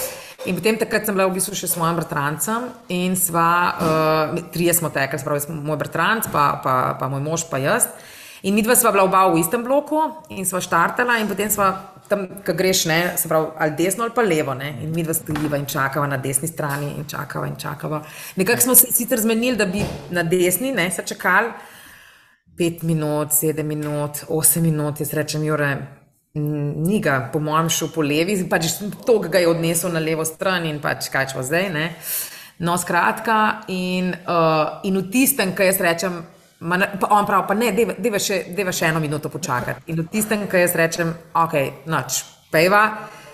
In potem takrat sem bila v bistvu še s svojim bratrancem in sva, uh, trije smo tekli, se pravi, moj bratranc, pa, pa, pa moj mož, pa jaz. In mi dva sva bila oba v istem bloku in sva štartala, in potem sva tam, ki greš, ne, se pravi, ali desno ali pa levo. Ne, in mi dva stojiva in čakava na desni strani in čakava in čakava. Nekako smo se sicer zmenili, da bi na desni ne, se čakali pet minut, sedem minut, osem minut, jaz rečem, Jure. Ni ga, po mojem, šel po levi, pač to, ki ga je odnesel na levo stran in pač kaj češ zdaj. Ne? No, skratka, in, uh, in v tistem, ki jaz rečem, Ma, pa on pravi, pa ne, deva še, še eno minuto počakati. In v tistem, ki jaz rečem, ok, noč, pejva,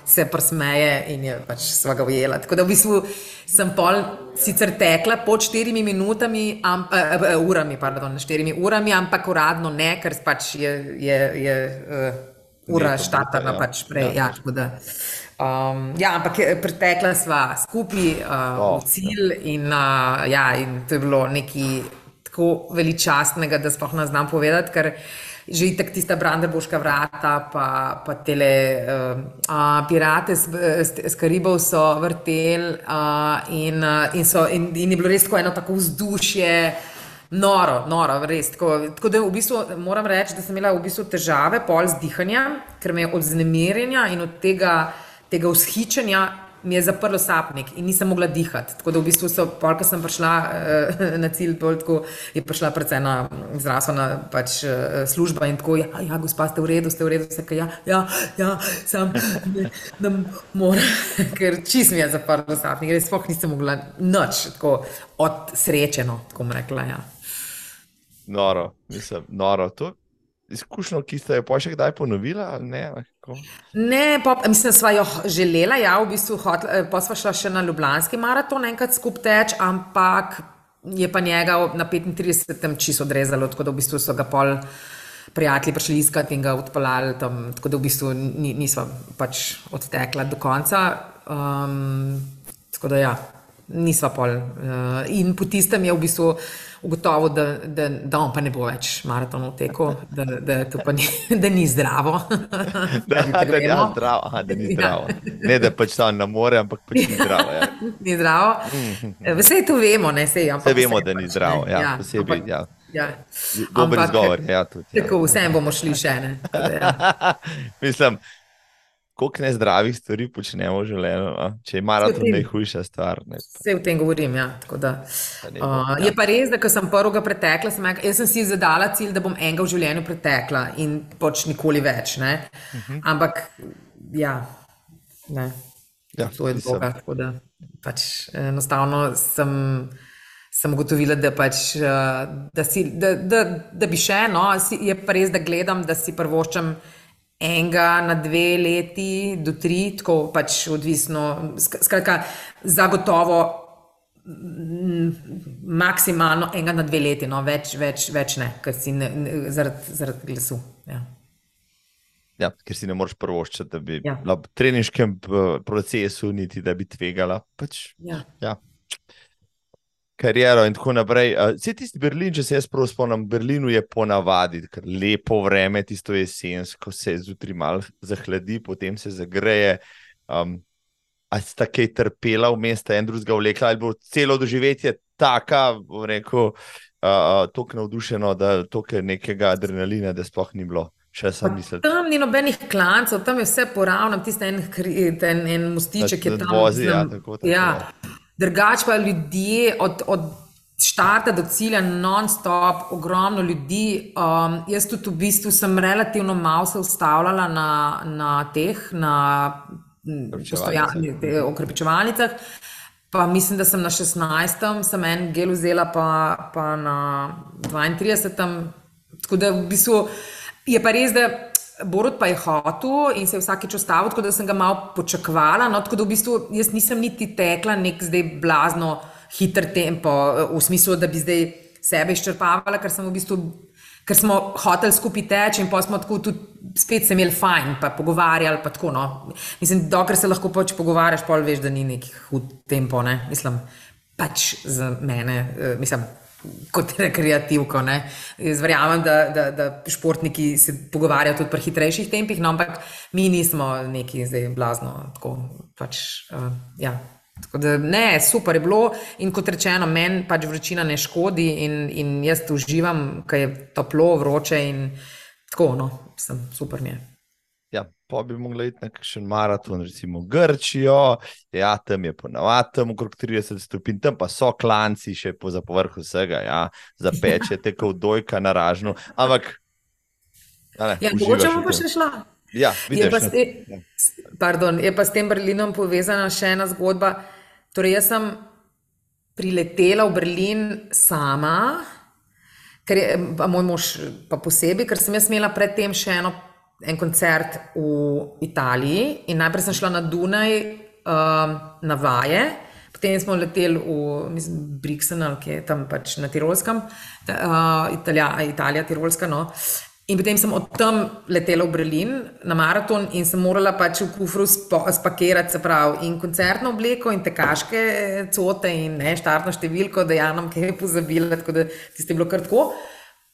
se prsmeje in je pač svaga ujela. Tako da v bistvu sem pol sicer tekla pod štirimi minutami, am, uh, uh, urami, pardon, štirimi urami, ampak uradno ne, ker pač je, je, je uh, ura štartana ja. pač prej. Ja. Ja, um, ja, ampak pretekla sva skupaj uh, oh, v cilj in, uh, ja, in to je bilo neki tako veličastnega, da sploh ne znam povedati, ker že itak tista Brandenburška vrata, pa, pa tele uh, pirate s Karibov so vrtel uh, in, uh, in, so, in, in je bilo res tako eno tako vzdušje. Noro, noro, res. Tako, tako da v bistvu moram reči, da sem imela v bistvu težave pol z dihanjem, ker me je od znemirjenja in od tega, tega vzhičenja mi je zaprlo sapnik in nisem mogla dihati. Tako da v bistvu, so, pol, ko sem prišla uh, na cilj, tako, je prišla predvsem ena zdravstvena pač, uh, služba in tako, ja, ja, gospa, ste v redu, ste v redu, vse ja, ja, ja, sam ne, ne morem, (laughs) ker čist mi je zaprlo sapnik, res spoh nisem mogla noč, tako od srečeno, tako bom rekla. Ja. Noro, mislim, noro. To, izkušnjo, ki ste jo pa še kdaj ponovili? Ne, ne pa, mislim, da smo jo želeli, ja, v bistvu, eh, pa smo šli še na Ljubljanski maraton, enkrat skupaj teč, ampak je pa njega na 35. čisto odrezalo, tako da v bistvu so ga pol. Prijatelji prišli iskati in ga odpeljali tam, tako da v bistvu nismo pač odtekli do konca. Um, tako da, ja, nismo pol. Uh, in po tistem je v bistvu ugotovil, da, da, da on pa ne bo več maratonov tekel, da, da, ni, (laughs) da ni zdravo. (laughs) da, da, da, ja, zdravo. Aha, da ni ja. zdravo. Ne, da pač tam na more, ampak pač ni zdravo. Ja. (laughs) ni zdravo. Vse to vemo, ne vse. Vse vemo, da ni pač, zdravo. Ja, ja, posebej, ampak, ja. Ja. Dober izgovor. Ja, tudi, ja. Tako, vsem bomo šli še ne. Ja. Mislim koliko nezdravih stvari počnemo v življenju, no? če je maraton najhujša stvar. Ne, Vse v tem govorim. Ja, da, uh, je pa res, da ko sem prvega pretekla, sem, jaz sem si zadala cilj, da bom enega v življenju pretekla in pač nikoli več. Uh mhm. -huh. Ampak, ja. Ne. Ja, to je droga. Tako da pač enostavno sem, sem ugotovila, da, pač, da, si, da, da, da bi še, no, je pa res, da gledam, da si prvoščam enega na dve leti, do tri, tako pač odvisno. sk- Skratka, zagotovo mm, maksimalno enega na dve leti, no, več, več, več ne, ker si ne, ne, zaradi, zaradi glasu. Ja. Ja, ker si ne moreš prvoščiti, da bi Ja. v treniškem eh, procesu, niti da bi tvegala. Pač, Ja. ja. Kariero in tako naprej. Uh, Vse tisti Berlin, če se jaz prav spomnim, Berlinu je ponavadi lepo vreme, tisto jesen, ko se zjutraj malo zahladi, potem se zagreje. Um, a sta kaj trpela v mestu, en drugega vlekla, ali bo celo doživetje taka, bom rekel, uh, tako navdušeno, da toliko nekega adrenalina, da sploh ni bilo. Še sem mislil, Tam ni nobenih klancev, tam je vse poravno, tisti en, en, en mostiček je Nad- tam. nadvozi, ja, znam- tako, tako, ja. Drugač pa ljudje od, od štarta do cilja, non-stop, ogromno ljudi. Um, jaz tudi v bistvu sem relativno malo se ustavljala na, na teh, na mm, Okrepčevalnicah. postoja- te okrepičevalnicah. Pa mislim, da sem na 16. sem en gel vzela, pa, pa na 32. Tako da v bistvu je pa res, da Borod pa je hotel in se je vsakeč ustavil, tako da sem ga malo počakvala. No, tako da v bistvu jaz nisem niti tekla nek zdaj blazno hiter tempo, v smislu, da bi zdaj sebe izčrpavala, ker sem v bistvu. Ker smo hoteli skupaj teči, in pa smo tako tudi spet se imeli fajn, pa pogovarjali. Pa tako, no. Mislim, dokler se lahko pač pogovarjaš, pol veš, da ni neki hud tempo. Ne. Mislim, pač za mene, eh, mislim, kot rekreativko. Ne. Jaz verjamem, da, da, da športniki se pogovarjajo tudi pri hitrejših tempih, no, ampak mi nismo neki zdaj blazno. Tako, pač, uh, ja. Tako da, ne, super je bilo in kot rečeno, meni pač vročina ne škodi in, in jaz uživam, ker je toplo, vroče in tako, no, sem super mi je. Pa bi mogla iti na kakšen maraton, recimo Grčijo, ja, tam je ponavadi tam okrog 30 stopinj, tam pa so klanci še po za povrh vsega, ja, zapečete kot dojka na ražno, ampak. Ne, Ja, mogoče pa tem. še šla. Ja, Je vidiš. pa, ne. s te, pardon, je pa s tem Berlinom povezana še ena zgodba. Torej, jaz sem priletela v Berlin sama, ker je pa moj mož pa posebej, ker sem jaz imela predtem še eno, en koncert v Italiji in najprej sem šla na Dunaj um, na vaje. Potem smo leteli v mislim, Brixen, ki je tam pač na Tirolskem, ta, uh, Italija, Italija, Tirolska. No. In potem sem od tam letela v Berlin na maraton in sem morala pač v kufru spo, spakirati, se pravi, in koncertno obleko, in tekaške cote, in ne, štartno številko, da ja nam kaj pozabila, tako da tiste je bilo kar tako.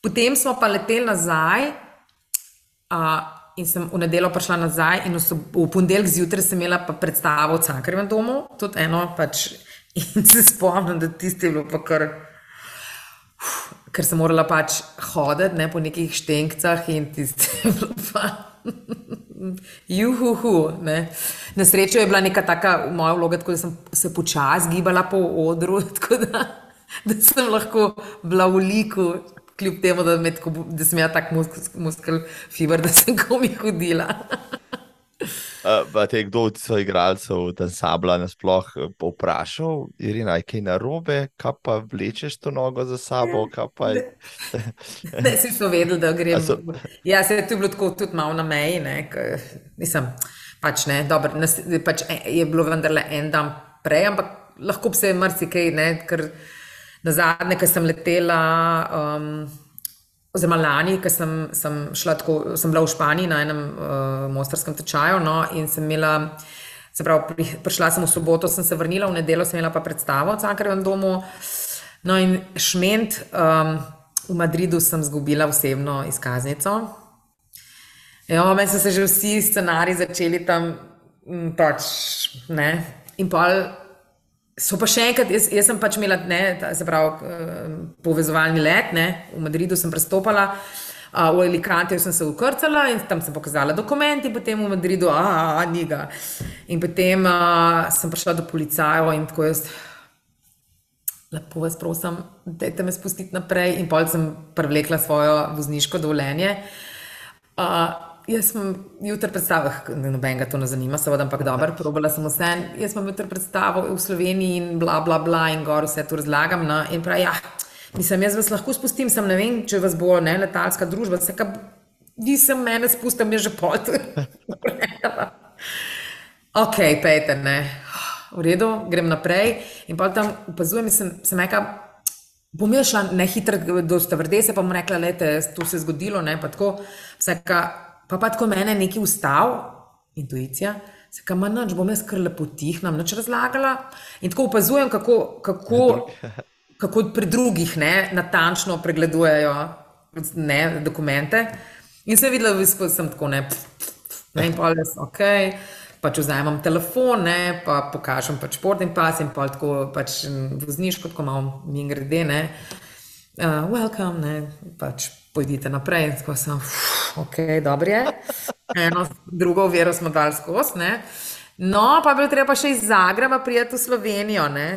Potem smo pa leteli nazaj. Uh, in sem v nedeljo prišla nazaj, in v, v ponedeljek zjutraj sem imela pa predstavo v Cankarjevem domu, tudi eno. Pač, (laughs) in se spomnim, da tiste je bilo pa kar. Uf, ker sem morala pač hoditi ne, po nekih štenkcah in tiste je bilo pa. (laughs) Juhu, ne. Na srečo je bila neka taka moja vloga, tako da sem se počasi gibala po odru, (laughs) tako da, da sem lahko bila v liku, kljub temu, da, me tako, da sem imela tak muskel, muskel fiber, (laughs) da sem komi hodila. Uh, te kdo od svojih igralcev, ta sabla, nasploh eh, povprašal, Irina, je kaj narobe, kaj pa vlečeš to nogo za sabo, pa. (laughs) Ne, si so vedeli, da grem. A so- Ja, se je tu bilo tako tudi malo na meji, ne, k, nisem, pač ne, dobro, nas, pač e- je bilo vendarle en dan prej, ampak lahko bi se marsikaj, ne, ker na zadnje, ko sem letela, um, oziroma lani, ko sem, sem tako, sem bila v Španiji na enem uh, mojstrskem tečaju, no, in sem imela, se pravi, pri, prišla sem v soboto, sem se vrnila, v nedeljo sem imela pa predstavo v Cankarjevem domu, no in šment, um, v Madridu sem izgubila osebno izkaznico. Ja, meni so se že vsi scenariji začeli tam, m, pač, ne. In pa so pa še enkrat, jaz, jaz sem pač imela, ne, ta, se pravi, eh, povezovalni let, ne, v Madridu sem prestopala, a, v Alicanteju sem se ukrcala in tam sem pokazala dokumenti, potem v Madridu, a, ni ga. In potem a, sem prišla do policajev in tako jaz. Lepo vas prosim, dajte me spustiti naprej. In pol sem prevlekla svojo vozniško dovoljenje. Uh, Jaz sem jutri predstavil, nobenega to ne zanima, seveda, ampak dobro, probala sem vse. Jaz sem jutri predstavil v Sloveniji in bla, bla, bla, in gor vse to razlagam. No, in pravi, ja, mislim, jaz vas lahko spustim, sem ne vem, če vas bo ne letalska družba, vse, kar vi sem mene spustil, je že pot. (laughs) ok, pejte, ne. V redu, grem naprej. In pa tam opazujem, sem, sem rekla, bom jaz šla ne hitro do stavrdese, pa bom rekla, to se je zgodilo, ne, tako, vsaka. Pa pa tako mene nekaj ustav, intuicija, se kam noč, bom jaz kar lepo tih nam noč razlagala. In tako opazujem, kako, kako, (laughs) kako pri drugih ne, natančno pregledujejo ne, dokumente. In sem videla, da sem tako ne, ne in pa res ok. Pač vzamem telefon, ne, pa pokažem pač športni pas in pa tako pač vozniško, tako malo mi grede. Uh, welcome, ne, pač pojdite naprej. Tako sem, ok, dobro je. Eno, drugo vero smo dali skozi. No, pa bi bilo treba še iz Zagreba prijeti v Slovenijo. Ne?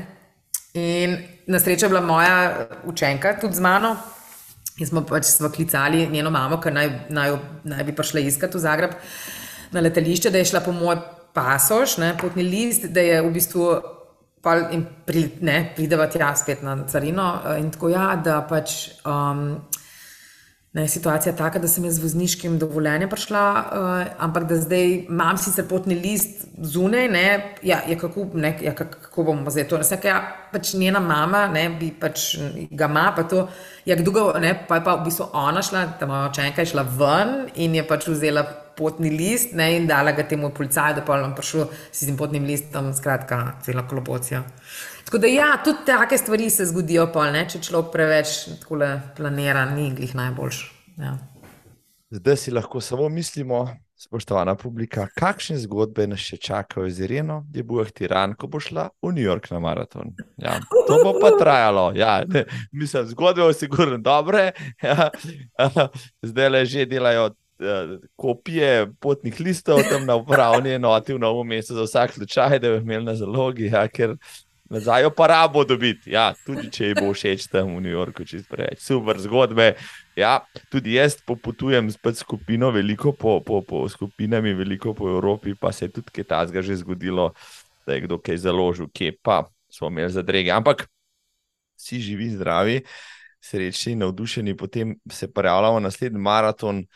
In na srečo je bila moja učenka tudi z mano. In smo pač smo klicali njeno mamo, ker naj, naj, naj bi prišla iskati v Zagreb na letališče, da je šla po moj pasoš, ne, potni list, da je v bistvu in pri, ne, prideva tja spet na carino. In tako ja, da pač. Um, Ne, situacija je taka, da sem jaz z vozniškim dovoljenjem prišla, uh, ampak da zdaj imam sicer potni list zunaj. Ne, ja, ja, kako, ne, ja, kako bomo zdaj to? Vsaka, ja, pač njena mama ne, bi pač ga ima, pa to ja, dolgo, pa je pa v bistvu ona šla, ta moja očenka je šla ven in je pač vzela potni list ne, in dala ga temu policaju, da pa je prišel s tem potnim listom, skratka, celo kolobocijo. Tako da, ja, tudi take stvari se zgodijo, pol, ne, če človek preveč planira, ni glih najboljš. Ja. Zdaj si lahko samo mislimo, spoštovana publika, kakšne zgodbe nas še čakajo z Ireno, je bil Tiran, ko bo šla v New York na maraton. Ja, to bo pa trajalo. Ja, ne, mislim, zgodbe so sigurno dobre. (laughs) Ja, zdaj le že delajo. Eh, kopije potnih listov tam na upravni enoti v novem mestu, za vsak slučaj, da bi imeli na zalogi, ja, ker Nazaj pa rabo dobiti, ja, tudi če ji bo všeč tam v New Yorku, če sprejeti. Super zgodbe. Ja, tudi jaz popotujem s skupino, veliko po, po, po skupinami, veliko po Evropi, pa se je tudi kaj tasga že zgodilo, da je kdo kaj založil, kje pa smo imeli zadrege. Ampak vsi živi, zdravi, srečni, navdušeni, potem se pojavljamo naslednji maraton,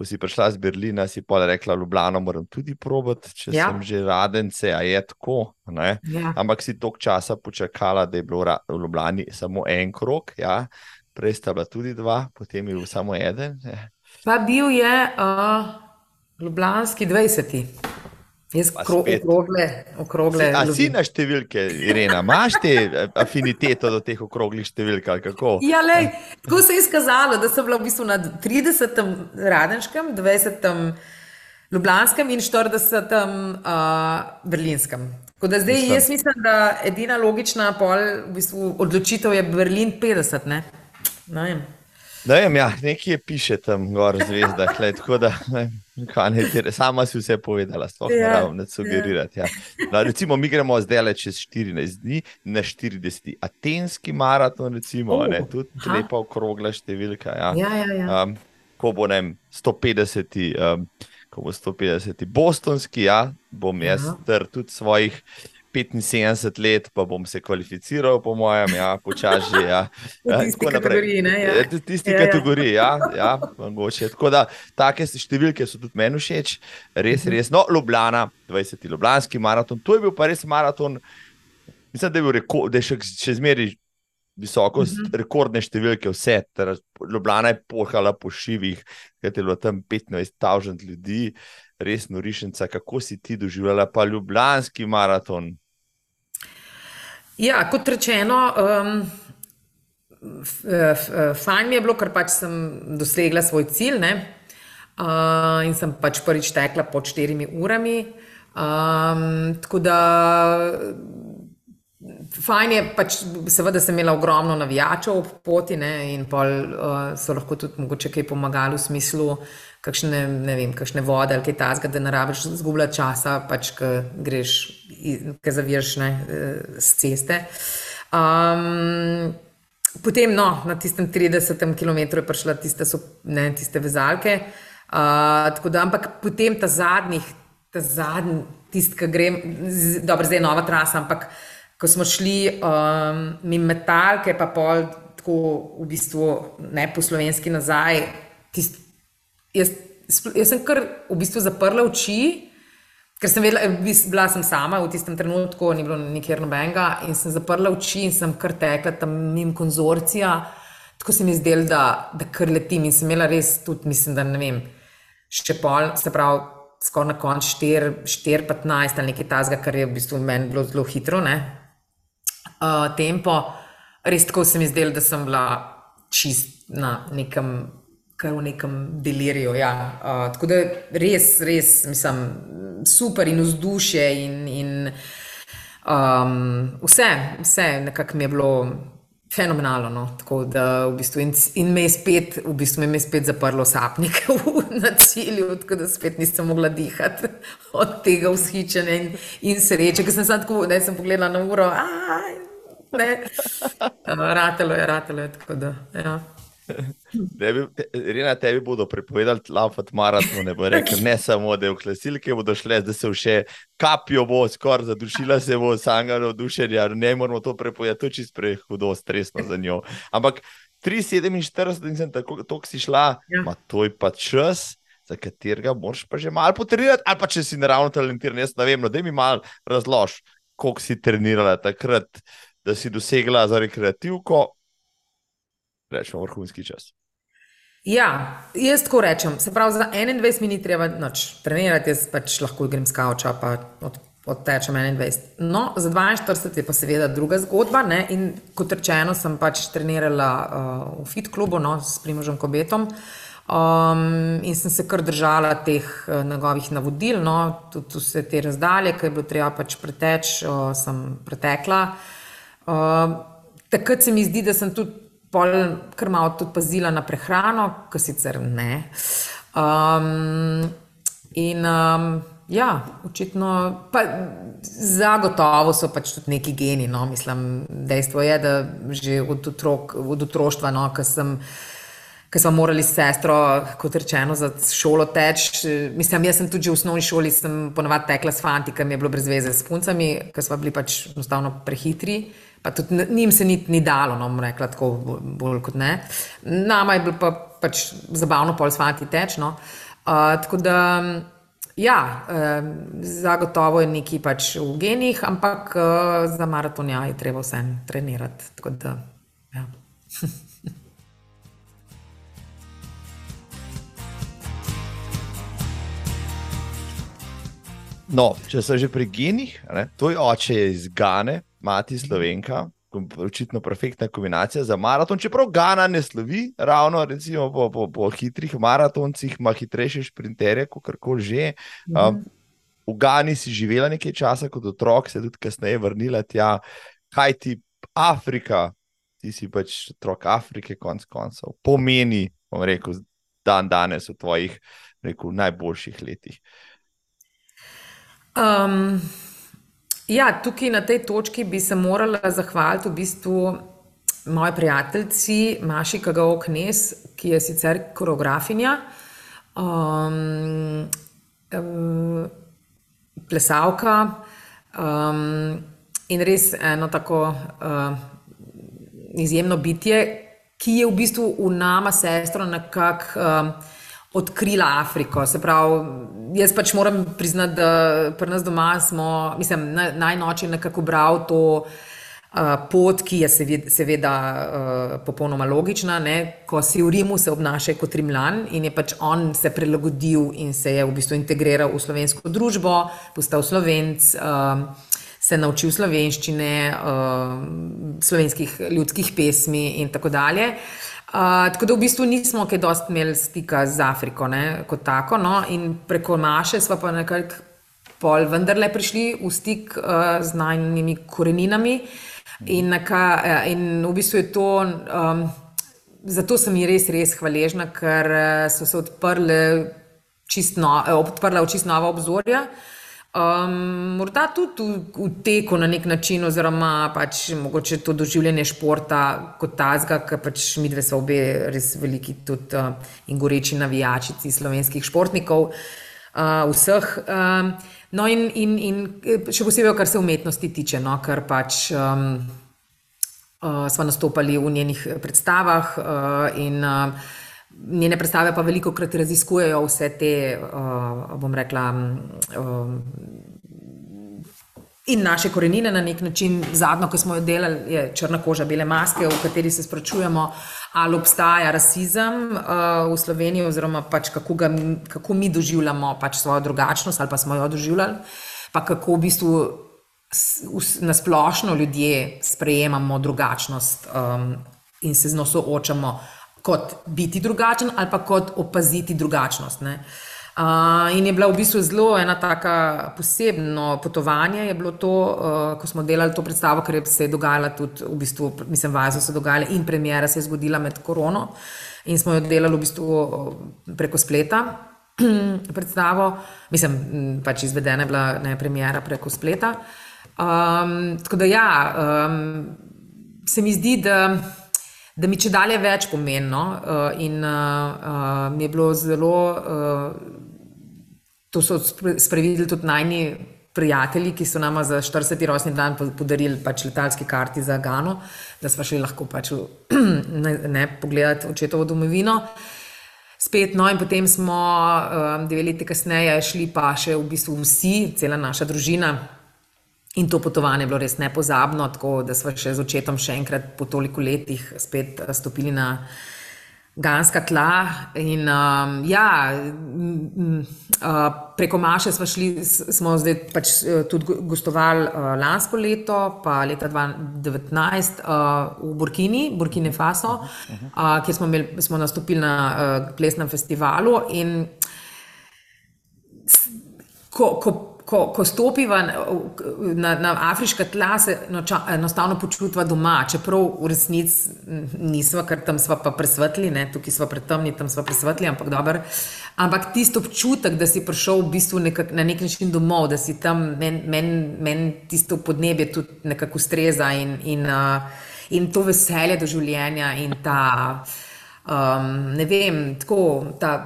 ko si prišla z Berlina, si pa rekla, Ljubljano moram tudi probati, če ja. sem že radence, a je tako. Ja. Ampak si toliko časa počakala, da je bilo v Ljubljani samo en krok, ja. prej sta bila tudi dva, potem je bil samo eden. Ja. Pa bil je uh, Ljubljanski 20. Jaz okrogle, okrogle. Si, a si na številke, Irena, imaš te eh, afiniteto do teh okroglih številk? Ja, lej, tako se je izkazalo, da sem bila v bistvu na 30. radenškem, 20. ljubljanskem in 40. Uh, berlinskem. Da zdaj, jaz mislim, da edina logična pol, v bistvu, odločitev je Berlin 50. Ne? Ne Ne vem, ja, nekje piše tam gor zvezda, tako da ne, ne, sama si vse povedala, sploh yeah, ne ja, rabim sugerirati. Ja. No, recimo, mi gremo zdaj le čez 14 dni na 40. Atenski maraton, recimo, uh, ne, tudi lepa okrogla številka. Ja. Ja, ja, ja. Um, ko bo ne, 150. Um, Ko bo 150, bostonski, ja, bom jaz tudi svojih 75 let, pa bom se kvalificiral, po mojem, ja, počasi. Ja. V tisti kategoriji. Ne, ja. V tisti ja, ja. kategoriji, ja, ja, mogoče. Tako da, take številke so tudi meni všeč, res, mhm. res. No, Ljubljana, 20. Ljubljanski maraton, to je bil pa res maraton. Mislim, da je bil rekord, da je še, še zmeraj visoko, uh mhm. -huh. rekordne številke, vse. Ljubljana je pohala po šivih, ker je bilo tam 15.000 ljudi res norišnica, kako si ti doživljala pa ljubljanski maraton? Ja, kot rečeno, um, fajn mi je bilo, ker pač sem dosegla svoj cilj ne? uh, in sem pač prvič tekla pod štirimi urami. Um, tako da Fajn je, pač, seveda, sem imela ogromno navijačev ob poti ne, in pol, uh, so lahko tudi mogoče kaj pomagali v smislu kakšne, ne vem, kakšne vode ali kaj tasga, da ne rabiš zgubljati časa, pač, ki greš, ki zaviješ ne, z eh, ceste. Um, potem, no, na tistem 30 km je prišla tiste, so, ne, tiste vezalke. Uh, tako da, ampak potem ta zadnjih, ta zadnji, tisti, ki grem, dobro, zdaj je nova trasa, ampak ko smo šli um, mimo metalke, pa pol tako v bistvu ne po slovenski nazaj, tist, jaz, jaz sem kar v bistvu zaprla oči. Ker sem vedela, bila sem sama v tistem trenutku, ni bilo nikjer nobenega, in sem zaprla oči in sem kar tekla tam mimo konzorcija. Tako se mi zdelo, da, da kar letim in sem imela res tudi, mislim, da ne vem, še pol, se pravi, skoraj na koncu 4-15 ali nekaj tasga, kar je v bistvu meni bilo zelo hitro, ne, uh, tempo. Res tako se mi zdelo, da sem bila čist na nekem kar v nekem deliriju. Ja. Uh, tako da res, res, mislim, super in vzdušje in, in um, vse, vse nekako mi je bilo. Fenomenalno. No? Tako da, v bistvu, in, in me je spet, v bistvu, me je spet zaprlo sapnik (laughs) na cilju, tako da spet nisem mogla dihati od tega vzhičenja in, in sreče. Ker sem se tako, da sem pogledala na uro, da (laughs) je ratelo, je ratelo. Tako da, ja. Tebi, te, Rina, tebi bodo prepovedali laufati maraton, ne bo rekel, ne samo, da je v klasilke bodo šle, da se še kapijo, bo skoraj zadušila se bo sangano dušenja, ne moramo to prepovedati, to je čisto prehudo, stresno za njo. Ampak 3,47 in sem tako, tako si šla, ja. ma to je pa čas. Za katerega moraš pa že malo potrenirati, ali pa če si naravno talentiran, jaz ne vem, no, da mi malo razloži, koliko si trenirala takrat, da si dosegla za rekreativko, rečemo, vrhunski čas. Ja, jaz tako rečem. Se pravi, za 21 minut treba noč trenirati, jaz pač lahko grem skavča, pa od, odtečem 21. No, za 42 je pa seveda druga zgodba. Ne? In kot rečeno, sem pač trenirala uh, v fit klubu no, s Primožem Kobetom. Um, in sem se kar držala teh uh, njegovih navodil, no, tudi vse te razdalje, ki je bilo treba pač preteči, uh, sem pretekla. Uh, takrat se mi zdi, da sem tudi pol kar malo tudi pazila na prehrano, ki sicer ne. Um, in um, ja, očitno, pa zagotovo so pač tudi neki geni. No, mislim, dejstvo je, da že od, otrok, od otroštva, no, ki sem. Ker smo morali s sestro, kot rečeno, za šolo teči. Mislim, jaz sem tudi v osnovni šoli, ponovadi tekla s fanti, ki mi je bilo brez veze s puncami, ker smo bili pač enostavno prehitri. Pa tudi njim se ni, ni dalo, no, rekla tako, bolj kot ne. Nama je bilo pa, pač zabavno, pol svanti teč. No. Uh, tako da, ja, uh, zagotovo je nekaj pač v genih, ampak uh, za maraton ja, je treba vsem trenirati. Da, ja. (laughs) No, če so že pri genih, tvoj oče je iz Gane, mati slovenka, očitno perfektna kombinacija za maraton. Čeprav Gana ne slovi, ravno recimo, po, po, po hitrih maratoncih, ima hitrejše sprinterje, kot koli že. Um, v Gani si živela nekaj časa kot otrok, se tudi kasneje vrnila tja, kaj ti Afrika, ti si pač otrok Afrike, konc koncev, pomeni, bom rekel, dan danes v tvojih rekel, najboljših letih. Um, Ja, tukaj na tej točki bi se morala zahvaliti v bistvu moji prijateljici Maši Kagao Knes, ki je sicer koreografinja, um, um, plesavka um, in res eno tako uh, izjemno bitje, ki je v bistvu v nama sestro nekako. Um, odkrila Afriko. Se pravi, jaz pač moram priznati, da pri nas doma smo, mislim, najnoči nekako bral to. Uh, pot, ki je seveda, seveda uh, popolnoma logična, ne? ko si v Rimu, se obnaša kot Rimljan in je pač on se prilagodil in se je v bistvu integriral v slovensko družbo, postal slovenc, uh, se naučil slovenščine, uh, slovenskih ljudskih pesmi in tako dalje. Uh, tako da v bistvu nismo kaj dosti imeli stika z Afriko, ne, kot tako. No, in preko naše smo pa nekako pol vendarle prišli v stik uh, z najnižjimi koreninami. In, neka, uh, in v bistvu je to, um, zato sem ji res, res hvaležna, ker so se odprle čist no, odprla čist nova obzorja. Um, morda tudi v, v teku na nek način, oziroma pač mogoče to doživljanje športa kot tazga, ker pač mi dve smo obe res veliki tudi uh, in goreči navijačici slovenskih športnikov, uh, vseh. Um, no, in, in, in še posebej, kar se umetnosti tiče, no, ker pač. Um, uh, smo nastopali v njenih predstavah uh, in uh, njene predstave pa veliko krat raziskujejo vse te, uh, bom rekla, um, in naše korenine na nek način. Zadnjo, ko smo jo delali, je črna koža, bele maske, v kateri se sprašujemo, ali obstaja rasizem uh, v Sloveniji, oziroma pač kako, ga, kako mi doživljamo pač svojo drugačnost, ali pa smo jo doživljali, pa kako v bistvu na splošno ljudje sprejemamo drugačnost um, in se z njo soočamo kot biti drugačen ali pa kot opaziti drugačnost. Ne. Uh, in je bila v bistvu zelo ena tako posebno potovanje. Je bilo to, uh, ko smo delali to predstavo, ker se je dogajala tudi, v bistvu, mislim, vaje so se dogajale in premjera se je zgodila med korono. In smo jo delali v bistvu preko spleta. (clears throat) Predstavo, mislim, pač izvedena je bila ne premjera preko spleta. Um, tako da, ja, um, se mi zdi, da, da mi če dalje več pomeni. Uh, in uh, uh, mi je bilo zelo, to so sprevideli tudi najni prijatelji, ki so nama za 40. rojstni dan podarili pač letalski karti za Gano, da smo šli lahko pač (clears throat) ne, ne pogledati očetovo domovino. Spet, no, in potem smo um, dve leti kasneje šli pa še v bistvu vsi, cela naša družina. In to potovanje je bilo res nepozabno, tako da smo še z očetom še enkrat po toliko letih spet eh, stopili na ganska tla. In um, ja, uh, preko Maše smo šli, smo zdaj pač eh, tudi gostovali uh, lansko leto, pa leta 2019 uh, v Burkini, Burkine Faso, uh, kjer smo, imeli, smo nastopili na uh, plesnem festivalu. In ko, ko ko, ko stopiva na, na afriška tla, se enostavno počutimo doma, čeprav v resnici nismo, ker tam smo pa presvetli, ne? tukaj smo pretemni, tam smo presvetli, ampak dobro. Ampak tisto občutek, da si prišel v bistvu nekak, na nek način domov, da si tam, meni men, men tisto podnebje tudi nekako ustreza in, in, uh, in to veselje do življenja in ta, um, ne vem, tako. Ta,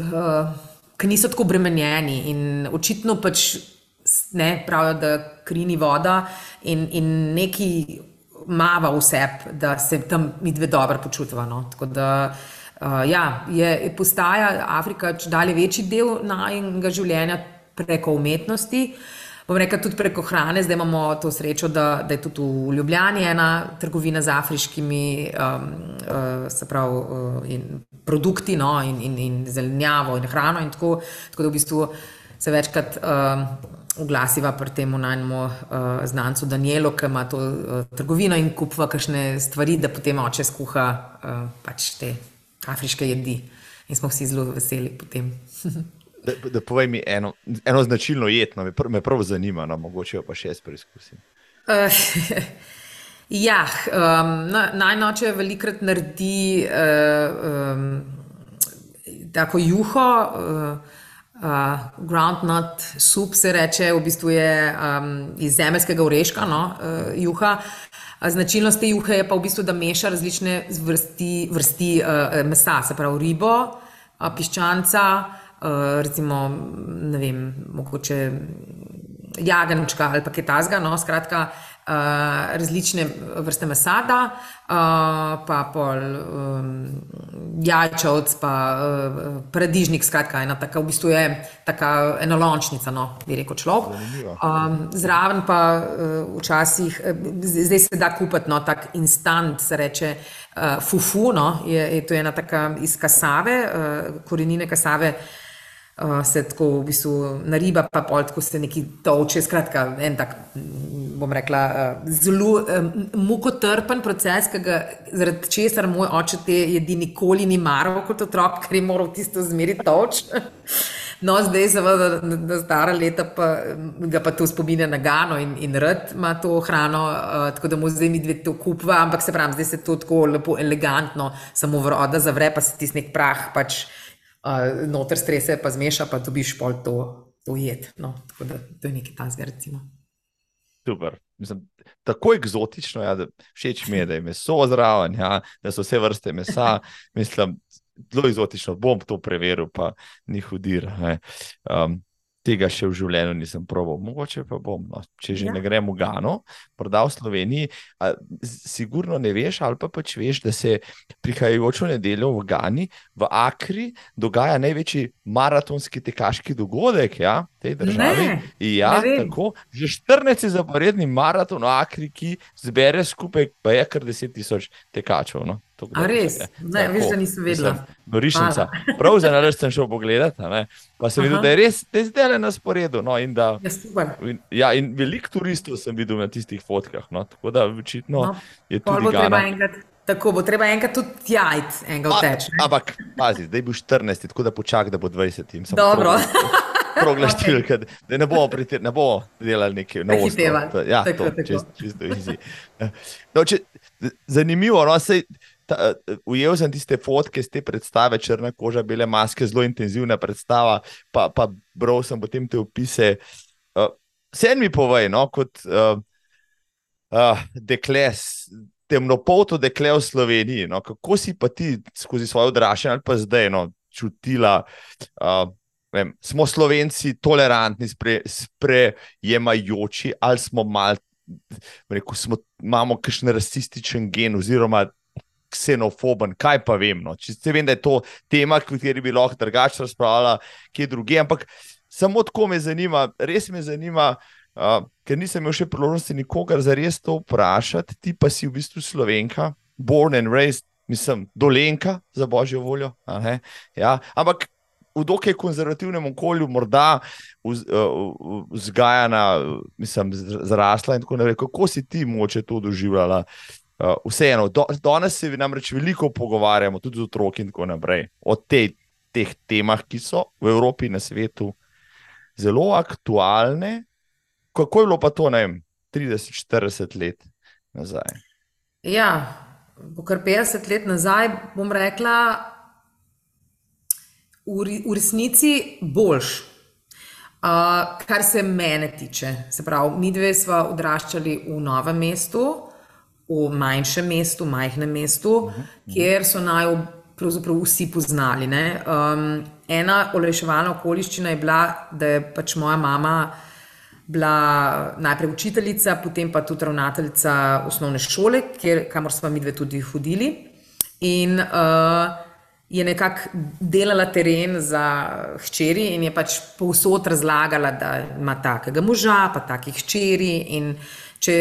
uh, ki niso tako obremenjeni in očitno pač ne pravijo, da krini voda in, in neki mava vse, da se tam mi dve dobro počutijo. No? Tako da uh, ja, je, postaja Afrika če dalje večji del najnega življenja preko umetnosti. Bom rekel tudi preko hrane, zdaj imamo to srečo, da, da je tudi v Ljubljani ena trgovina z afriškimi um, uh, prav, uh, produkti no, in, in, in zelenjavo in hrano. In tako, tako da v bistvu se večkrat um, oglasiva pri tem najmemo uh, znancu Danielu, ki ima to uh, trgovino in kupva kakšne stvari, da potem oče skuha uh, pač te afriške jedi. In smo vsi zelo veseli potem. (laughs) Da, da povej mi eno, eno značilno jedno, me, pr me prav zanima, no, mogoče pa še jaz preizkusim. Uh, (laughs) ja, um, najnoče velikrat naredi uh, um, tako juho, uh, uh, groundnut soup se reče, v bistvu je um, iz zemeljskega oreška, no, uh, juha. Značilnost te juhe je pa v bistvu, da meša različne vrsti, vrsti uh, mesa, se pravi ribo, uh, piščanca. Eh, recimo, ne vem, mogoče jagenčka ali pa kaj tasga, no, skratka, uh, različne vrste mesada, uh, pa pol um, jajčovc, pa uh, paradižnik, skratka, ena taka, v bistvu je taka enolončnica, no, bi rekel človek. Um, zraven pa uh, včasih, zdaj se da kupiti, no, tak instant, se reče uh, fufu, no, je, je to ena taka iz kasave, uh, korenine kasave, uh, se tako v bistvu nariba, pa pol tako se neki toče. Skratka, en tak, bom rekla, uh, zelo um, mukotrpen proces, ga zaradi česar moj oče te jedi nikoli ni maral kot otrok, ker je moral tisto zmeri toč. (laughs) No, zdaj, seveda, na stara leta, pa, ga pa to spominja na Gano in, in rad ima to hrano, uh, tako da mu zdaj mi dve to kupva, ampak se pravi, zdaj se to tako lepo, elegantno, samo voda zavre, pa se ti nek prah pač uh, noter strese, pa zmeša, pa dobiš pol to ujet. No, tako da to je nekaj tasga, recimo. Super. Mislim, tako eksotično je, ja, da všeč mi je, da je meso zraven, ja, da so vse vrste mesa. Mislim, zelo eksotično. Bom to preveril, pa ni hudir. Um, tega še v življenju nisem proval, mogoče pa bom. No. Če že ja. ne gremo v Gano, prodal v Sloveniji, a, sigurno ne veš, ali pa pač veš, da se prihajajočo nedeljo v Gani, v Akri, dogaja največji maratonski tekaški dogodek ja, v tej državi. Ne, ja, ne tako, že 14 zaporedni maraton v Akri, ki zbere skupaj, pa je kar 10 tisoč tekačev. No. A res? Ne, veš, da nisem vedela. Norišnica. (laughs) Prav za nalaž sem šel pogledat, pa sem Aha. videl, da je res, da je zdaj le na sporedu. No, in, da, ja, in, ja, in veliko turistov sem videl na tistih fotkah. No, tako da očitno no, je to. Tako bo treba enkrat tudi tjajt, enega odteč. Ampak, pazi, zdaj bo 14, tako da počakaj, da bo 20. Dobro. (laughs) Proglaštil, okay. da ne bomo, pritir, ne bomo delali nekaj novega. Ja, tako, to, čist, čisto easy. No, če, zanimivo, no, sej, ta, ujel sem tiste fotke z te predstave, črna koža, bele maske, zelo intenzivna predstava, pa, pa bral sem potem te opise. Uh, Sen mi povej, no, kot uh, uh, dekle, temnopolto dekle v Sloveniji, no, kako si pa ti skozi svoje odraščanje ali pa zdaj no, čutila. Uh, Vem, smo Slovenci tolerantni, spre, sprejemajoči, ali smo malo, imamo kakšen rasističen gen, oziroma ksenofoben, kaj pa vem. No. Če vem, da je to tema, o kateri bi lahko drugače razpravljala, kje druge, ampak samo tako me zanima, res me zanima, uh, ker nisem imel še priložnosti nikogar za res to vprašati, ti pa si v bistvu slovenka, born and raised, mislim, dolenka za božjo voljo. Ja. Ampak. V dokaj konzervativnem okolju, morda vzgajana, mislim, zrasla in tako naprej. Kako si ti moče to doživljala, Uh, vseeno, do, danes se namreč veliko pogovarjamo, tudi z otroki in tako naprej, o tej, teh temah, ki so v Evropi in na svetu zelo aktualne. Kako je bilo pa to, ne vem, 30-40 let nazaj? Ja, kar 50 let nazaj, bom rekla, v, v resnici boljš. Uh, kar se mene tiče, se pravi, mi dve smo odraščali v novem mestu, v manjšem mestu, majhnem mestu, uh -huh. kjer so naj pravzaprav vsi poznali. Um, ena olajševalna okoliščina je bila, da je pač moja mama bila najprej učiteljica, potem pa tudi ravnateljica osnovne šole, kjer, kamor smo mi dve tudi hodili. In uh, je nekako delala teren za hčeri, in je pač povsod razlagala, da ima takega moža, pa takih hčeri. In če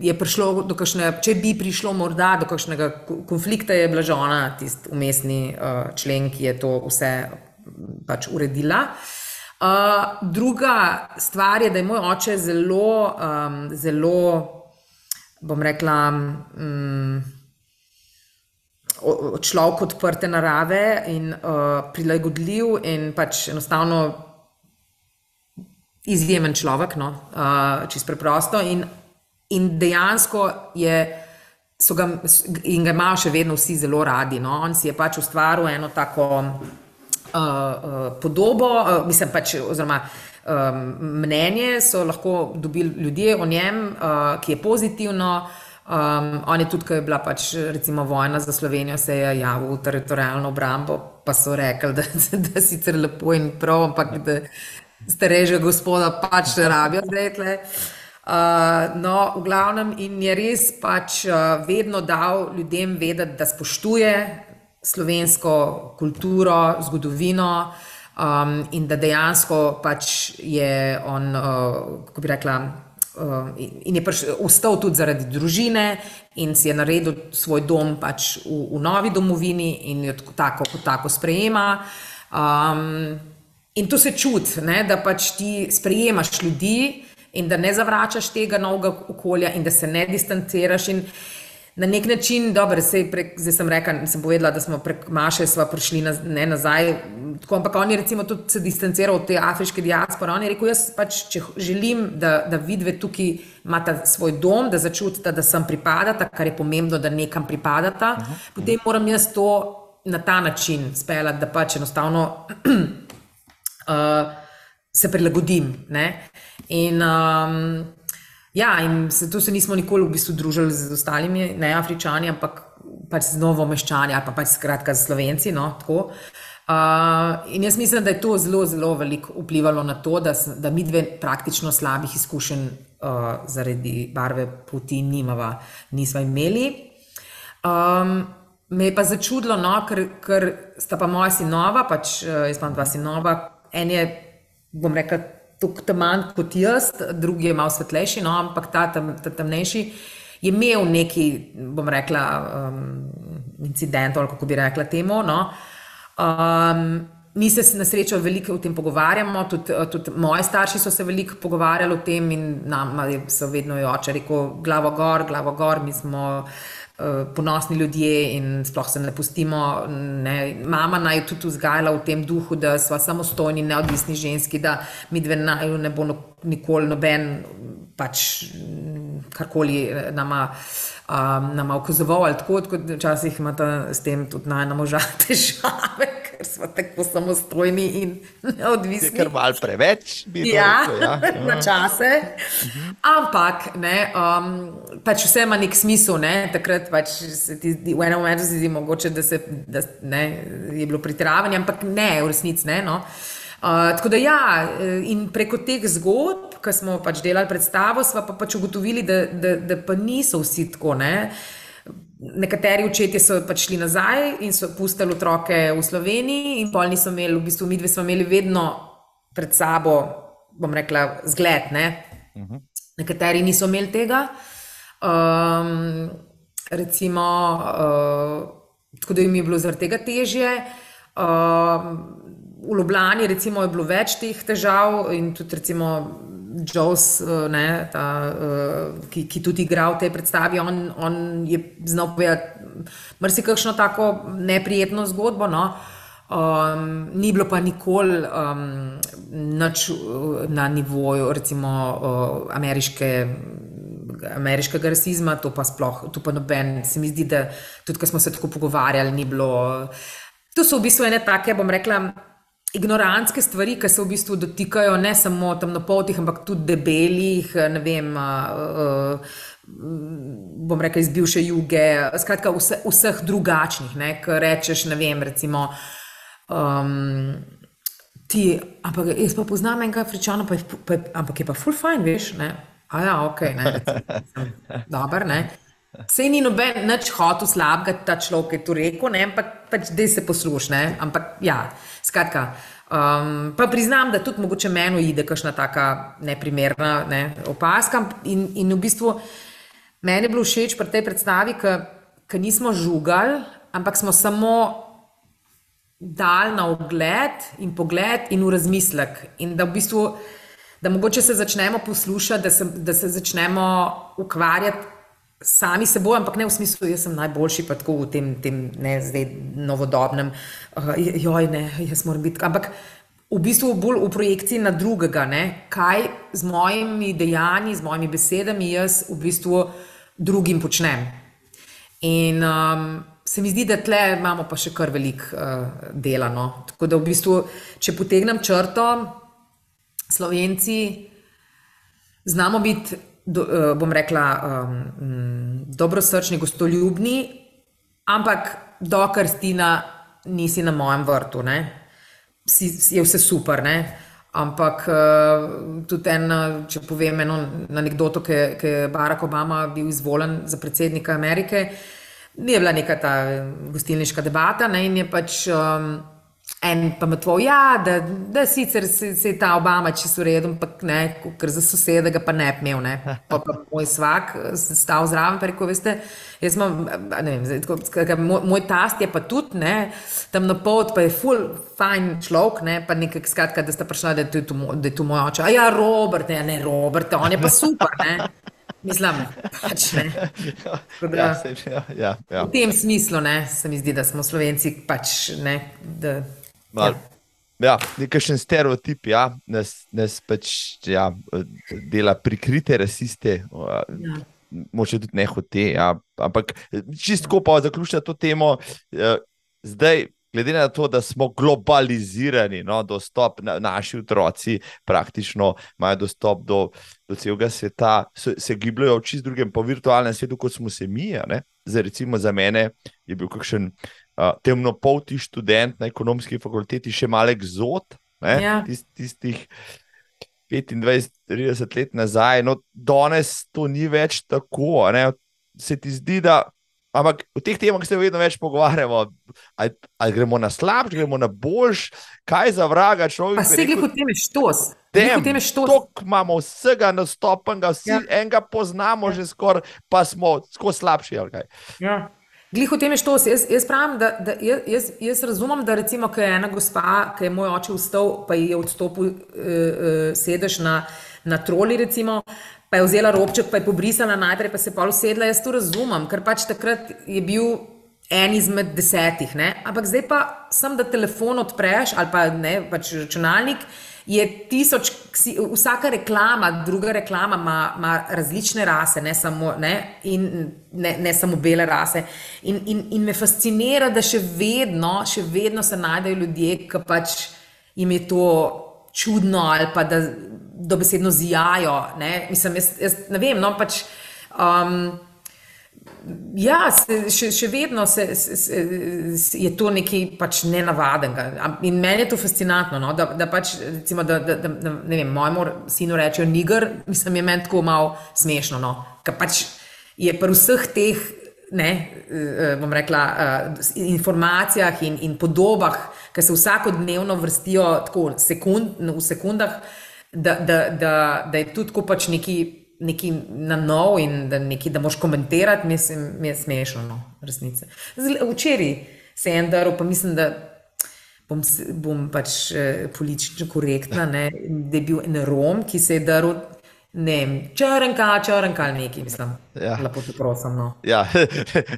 je prišlo do kakšne, če bi prišlo morda do kakšnega konflikta, je bila že ona tisti umestni uh, člen, ki je to vse pač uredila. Uh, druga stvar je, da je moj oče zelo, um, zelo, bom rekla, um, človek odprte narave in uh, prilagodljiv in pač enostavno izjemen človek, no, uh, čist preprosto. In In dejansko je, ga, in ga imajo še vedno vsi zelo radi. No? On si je pač ustvaril eno tako uh, uh, podobo, uh, mislim pač, oziroma um, mnenje so lahko dobili ljudje o njem, uh, ki je pozitivno. Um, on je tudi, ko je bila pač, recimo, vojna za Slovenijo, se je javil v teritorijalno obrambo, pa so rekli, da, (laughs) da, da sicer lepo in prav, ampak da starejšega gospoda pač rabijo, rekli. Uh, no, v glavnem, in je res pač uh, vedno dal ljudem vedeti, da spoštuje slovensko kulturo, zgodovino um, in da dejansko pač je on, uh, kako bi rekla, uh, in je ostal tudi zaradi družine in si je naredil svoj dom pač v, v novi domovini in jo tako, kot tako sprejema. Um, in to se čuti, da pač ti sprejemaš ljudi in da ne zavračaš tega novega okolja, in da se ne distanciraš. Na nek način, dobro, prek, zdaj sem rekla, sem povedala, da smo prek Maše prišli na, ne nazaj. Tako, ampak on je recimo tudi se distanciral od te afriške diaspore. On je rekel: Jaz pač, če želim, da, da vidve tukaj imata svoj dom, da začutite, da sem pripadata, kar je pomembno, da nekam pripadata, uh -huh. potem moram jaz to na ta način speljati, da pač enostavno. uh, (clears throat) se prilagodim. Ne? In, um, ja, in se, tu se nismo nikoli v bistvu družili z ostalimi neafričani, ampak pač z novo meščani ali pa pač skratka z slovenci. No, Uh, in jaz mislim, da je to zelo, zelo veliko vplivalo na to, da, da mi dve praktično slabih izkušenj uh, zaradi barve poti nimava, nismo imeli. Um, me je pa začudilo, no, ker, ker sta pa moja sinova, pač jaz imam dva sinova, en je, bom rekel, tako temen kot jaz, drugi je malo svetlejši, no, ampak ta, tam, ta temnejši je imel neki, bom rekla, um, incident, ali kako bi rekla temu. No, uh, Um, mi se na srečo veliko o tem pogovarjamo, tudi, tudi moji starši so se veliko pogovarjali o tem in nam so vedno oče rekel: glavo gor, glavo gor, mi smo. Ponosni ljudje in sploh se ne pustimo. Ne. Mama naj jo tudi vzgajala v tem duhu, da smo samostojni, neodvisni ženski, da mi dve naj ne bo no, nikoli noben, pač karkoli nama. Uh, um, nam ukazoval, ali tako, kot včasih imate s tem tudi najna moža (laughs) težave, ker smo tako samostojni in neodvisni. Ker malo preveč bi bilo. Ja, ja. (laughs) na čase. Ampak, ne, um, pač vse ima nek smisel, ne, takrat pač se ti v enem momentu zdi mogoče, da, se, da ne, je bilo pritiravanje, ampak ne, v resnici ne. No. Uh, tako da ja, in preko teh zgodb ko smo pač delali predstavo, smo pa pač ugotovili, da, da, da pa niso vsi tako. Ne? Nekateri očetje so pač šli nazaj in so pustili otroke v Sloveniji, in pol niso imeli, v bistvu, mi dve smo imeli vedno pred sabo, bom rekla, zgled. Ne? Uh mhm. -huh. Nekateri niso imeli tega. Um, recimo, uh, tako da jim je bilo zaradi tega težje. Uh, v Ljubljani recimo, je bilo več teh težav in tudi recimo, Joes, eh, ne, ta, uh, ki, ki tudi igra v tej predstavi, on, on je znal povedati marsikakšno tako neprijetno zgodbo. No. Um, ni bilo pa nikoli um, nač, na nivoju recimo, uh, ameriške, ameriškega rasizma, to pa sploh, to pa noben, se mi zdi, da tudi, ko smo se tako pogovarjali, ni bilo. To so v bistvu ene take, bom rekla, ignorantske stvari, ki se v bistvu dotikajo ne samo temnopoltih, ampak tudi debelih, ne vem. Uh, uh, bom rekel, iz bivše juge, skratka, vse, vseh drugačnih, ki rečeš, ne vem, recimo. Um, ti, ampak jaz pa poznam enega afričana, pa je, pa je, ampak je pa full fine, veš. Ne? A ja, ok, ne. Dobar, ne. Sej ni noben nič hotel slabega, ta človek je to rekel, ne, ampak pač dej se poslušaj. Ampak ja, skratka. Um, pa priznam, da tudi mogoče meni ide kakšna taka neprimerna ne, opaska. In, in v bistvu meni je bilo všeč pri tej predstavi, ker nismo žugali, ampak smo samo dal na ogled in pogled in v razmislek. In da v bistvu, da mogoče se začnemo poslušati, da se, da se začnemo ukvarjati sami seboj, ampak ne v smislu, da sem najboljši, pa tako v tem, tem ne zdaj novodobnem, uh, joj, ne, jaz moram biti. Ampak v bistvu bolj v projekciji na drugega, ne, kaj z mojimi dejanji, z mojimi besedami jaz v bistvu drugim počnem. In um, se mi zdi, da tle imamo pa še kar veliko uh, dela. No. Tako da v bistvu, če potegnem črto, Slovenci znamo biti do, uh, bom rekla, um, dobrosrčni, gostoljubni, ampak dokler stina nisi na mojem vrtu, ne, si, je vse super. Ne. Ampak uh, tudi en, če povem eno anekdoto, ki je Barack Obama bil izvoljen za predsednika Amerike, ni bila neka ta gostilniška debata ne, in je pač. Um, En pa me tvoj, ja, da, da sicer se, se je ta Obama čisto redo, ampak ne, ker za sosede ga pa ne bi imel. Ne. Pa, pa moj svak, stal zraven, pa rekel, veste, jaz imam, ne vem, zdaj, tako, moj, moj tast je pa tudi, ne, tam na pot, pa je full fajn človek, ne, pa nekaj skratka, da sta prišla, da je tu, da je tu moj oče. A ja, Robert, ne, ne, Robert, on je pa super, ne. Mislim, pač ne. Da, ja, ja, ja, ja. V tem smislu ne, se mi zdi, da smo Slovenci pač ne. Da, Ja, ja nekakšen stereotip, ja, nas, nas pač ja, dela prikrite rasiste. Ja. Moče tudi ne hote. Ja. Ampak čisto pa zaključiti to temo. Zdaj, glede na to, da smo globalizirani, no, dostop na, naši otroci praktično imajo dostop do, do celega sveta, se, se gibljajo v čist drugem, po virtualnem svetu, kot smo se mi. Zdaj, recimo, za mene je bil kakšen uh, temnopolti študent na ekonomski fakulteti, še malek zot, ja. tist, tistih. 25-30 let nazaj, no, danes to ni več tako. Ne? Se ti zdi, da Ampak v teh temah se vedno več pogovarjamo, ali, ali gremo na slabš, gremo na boljš, kaj za vraga človek. Pa se glede teme štos. Tem, tok imamo vsega nastopenega, vsi ja. enega poznamo ja. že skoraj, pa smo skozi slabši. Ja. Gliho teme štos. Jaz, jaz pravim, da, da jaz, jaz razumem, da recimo, ker je ena gospa, ki je moj oče vstal, pa je odstopil uh, uh, sedež na, na troli, recimo, pa je vzela robček, pa je pobrisala najprej, pa se je pa usedla. Jaz to razumem, ker pač takrat je bil en izmed desetih. Ne? Ampak zdaj pa sem, da telefon odpreš ali pa ne, pač računalnik. Je tisoč, vsaka reklama, druga reklama ima, ima različne rase, ne samo, ne, in, ne, ne samo bele rase. In, in, in me fascinira, da še vedno, še vedno se najdejo ljudje, ki pač jim je to čudno ali pa da dobesedno zijajo. Ne? Mislim, jaz, jaz ne vem, no pač. Um, Ja, se, še, še vedno se, se, se, je to nekaj pač nenavadnega. In meni je to fascinantno, no? da, da pač, recimo, da, da, da ne vem, mojemu sinu rečejo niger, mislim, je meni tako malo smešno. No? Ker pač je pri vseh teh, ne, eh, bom rekla, uh, informacijah in, in podobah, ki se vsakodnevno vrstijo tako sekund, v sekundah, da, da, da, da je tudi pač neki, neki na nov in da, neki, da moš komentirati, mislim, mi je smešno, no, resnice. Včeraj se je en daril, pa mislim, da bom, bom pač eh, politično korektna, ne, da je bil en Rom, ki se je daril ne, črnka, črnka ali neki, mislim. Ja. Lepo te prosim. No. Ja.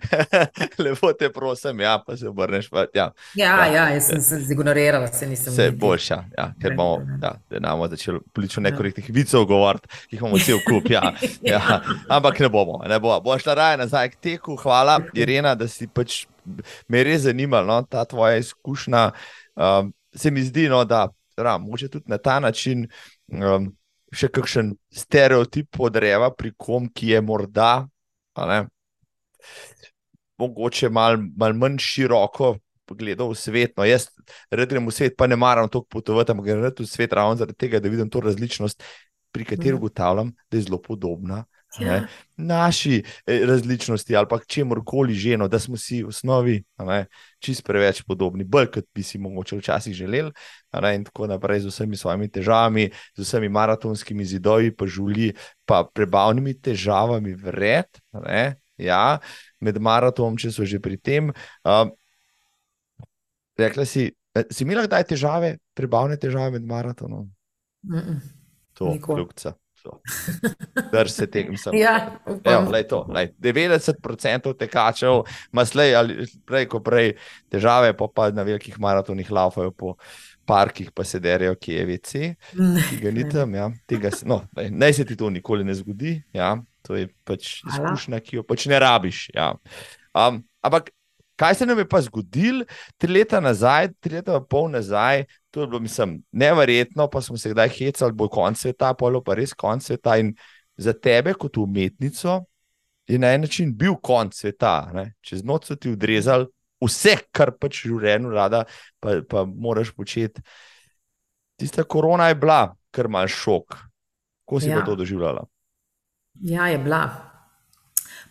(laughs) Lepo te prosim, ja, pa se obrneš. Pa, ja. Ja, ja. ja, jaz sem se zignorirala, se nisem. Vse je boljša, ja, ker bomo ja, ja, začeli politično ja. nekorektnih vicov govoriti, ki jih imamo cel kup. Ja, (laughs) ja. Ampak ne bomo, ne bomo. Bo šla raje nazaj k teku. Hvala, (laughs) Irena, da si pač me res zanimala no, ta tvoja izkušnja. Um, se mi zdi, no, da moče tudi na ta način. Um, še kakšen stereotip podreva pri kom, ki je morda, ne, mogoče malo mal manj široko pogledal v svet. No, jaz grem v svet, pa ne maram toliko potovati, ampak grem v svet ravno zaradi tega, da vidim to različnost, pri kateri mhm. ugotavljam, da je zelo podobna ja. naši eh, različnosti ali pa čemorkoli že, no, da smo si v osnovi čist preveč podobni, bolj kot bi si mogoče včasih želeli. Ne, in tako naprej z vsemi svojimi težavami, z vsemi maratonskimi zidovi, pa žuli, pa prebavnimi težavami, vred. Ne, ja, med maratonom, če so že pri tem. Uh, rekla si, eh, si imela kdaj težave, prebavne težave med maratonom? Mm -mm. To, kljubca. Drž se tega, sem. Ja, Evo, lej to, lej. 90% tekačev ima slej ali prej, ko prej težave, pa, pa na velikih maratonih laufajo po parkih, pa se derijo, ki je VC, ki ga ni tam. Ja. Tega, no, lej, naj se ti to nikoli ne zgodi. Ja. To je pač izkušnja, ki jo pač ne rabiš. Ja. Um, ampak Kaj se nam je pa zgodilo tri leta nazaj, tri leta in pol nazaj, to je bilo, mislim, neverjetno, pa smo se kdaj hecali, bo konec sveta, polo pa res konec sveta. In za tebe, kot umetnico, je na en način bil konec sveta. Ne? Čez noč so ti odrezali vse, kar pač v življenju rada, pa, pa moraš početi. Tista korona je bila, kar imaš šok. Kako si ja. to doživljala? Ja, je bila.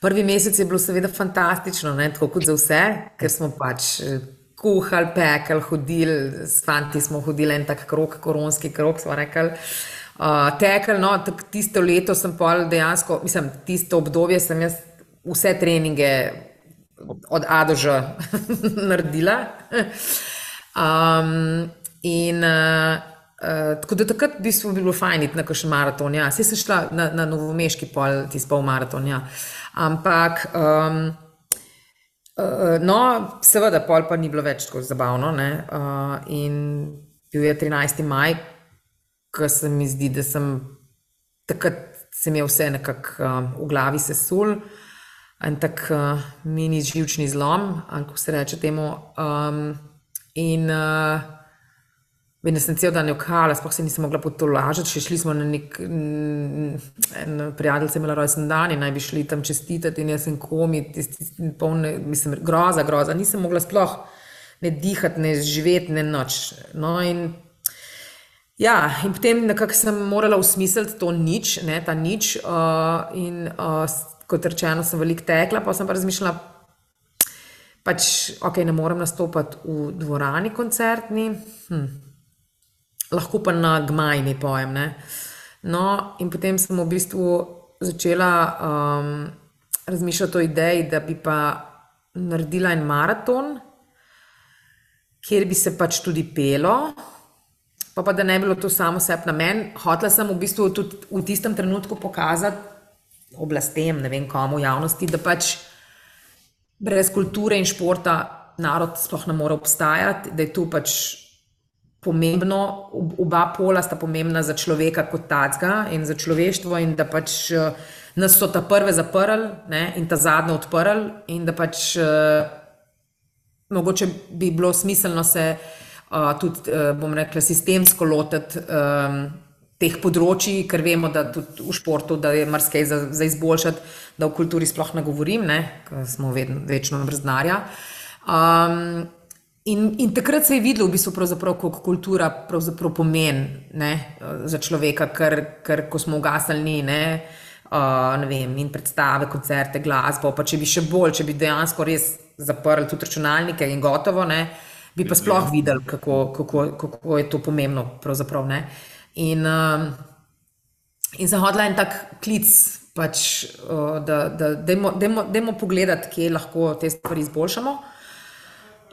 Prvi mesec je bilo seveda fantastično, ne? tako kot za vse, ker smo pač eh, kuhali, pekli, hodili, s fanti smo hodili en tak krok, koronski krok, smo rekli. Uh, tekel, no, tisto leto sem pa dejansko, mislim, tisto obdobje sem jaz vse treninge od A do Ž (laughs) naredila. Um, in uh, uh, tako da takrat bi smo bili fajni na kakšen maraton. Ja. Saj sem šla na, na novomeški pol, tisti pol maraton. Ja. Ampak, um, uh, no, seveda, pol pa ni bilo več tako zabavno. Uh, in bil je 13. maj, ko se mi zdi, da sem takrat se mi je vse nekako uh, v glavi sesul. En tak uh, mini živčni zlom, ali kako se reče temu. Um, In uh, da sem cel dan jokala, sploh se nisem mogla potolažiti, še šli smo na nek en prijatelj, sem imela rojsten dan in naj bi šli tam čestitati in jaz sem komi, tisti polne, mislim, groza, groza, nisem mogla sploh ne dihati, ne živeti, ne noč. No, in ja, in potem nekako sem morala usmisliti to nič, ne, ta nič uh, in uh, kot rečeno, sem veliko tekla, pa sem pa razmišljala, pač, ok, ne morem nastopati v dvorani koncertni, hm. Lahko pa na gmajni pojem. Ne? No, in potem sem v bistvu začela um, razmišljati o ideji, da bi pa naredila en maraton, kjer bi se pač tudi pelo. Pa, pa da ne bi bilo to samo sebi na meni, hotela sem v bistvu tudi v tistem trenutku pokazati oblastem, ne vem komu, javnosti, da pač brez kulture in športa narod sploh ne more obstajati, da je tu pač pomembno, oba pola sta pomembna za človeka kot tacga in za človeštvo in da pač uh, nas so ta prve zaprli ne, in ta zadnje odprli in da pač uh, mogoče bi bilo smiselno se uh, tudi, uh, bom rekla, sistemsko lotiti um, teh področji, ker vemo, da tudi v športu je marsikaj za, za izboljšati, da v kulturi sploh ne govorim, ne, ker smo vedno večno brez denarja. Um, in, in takrat se je videlo, v bistvu, kako kultura pomeni za človeka, ker, ker ko smo ugasnili, uh, predstave, koncerte, glasbo, pa če bi še bolj, če bi dejansko res zaprli tudi računalnike in gotovo, ne, bi pa sploh videli, kako, kako, kako je to pomembno. In, uh, in sem hodila en tak klic, pač, uh, da dajmo pogledati, kje lahko te stvari izboljšamo.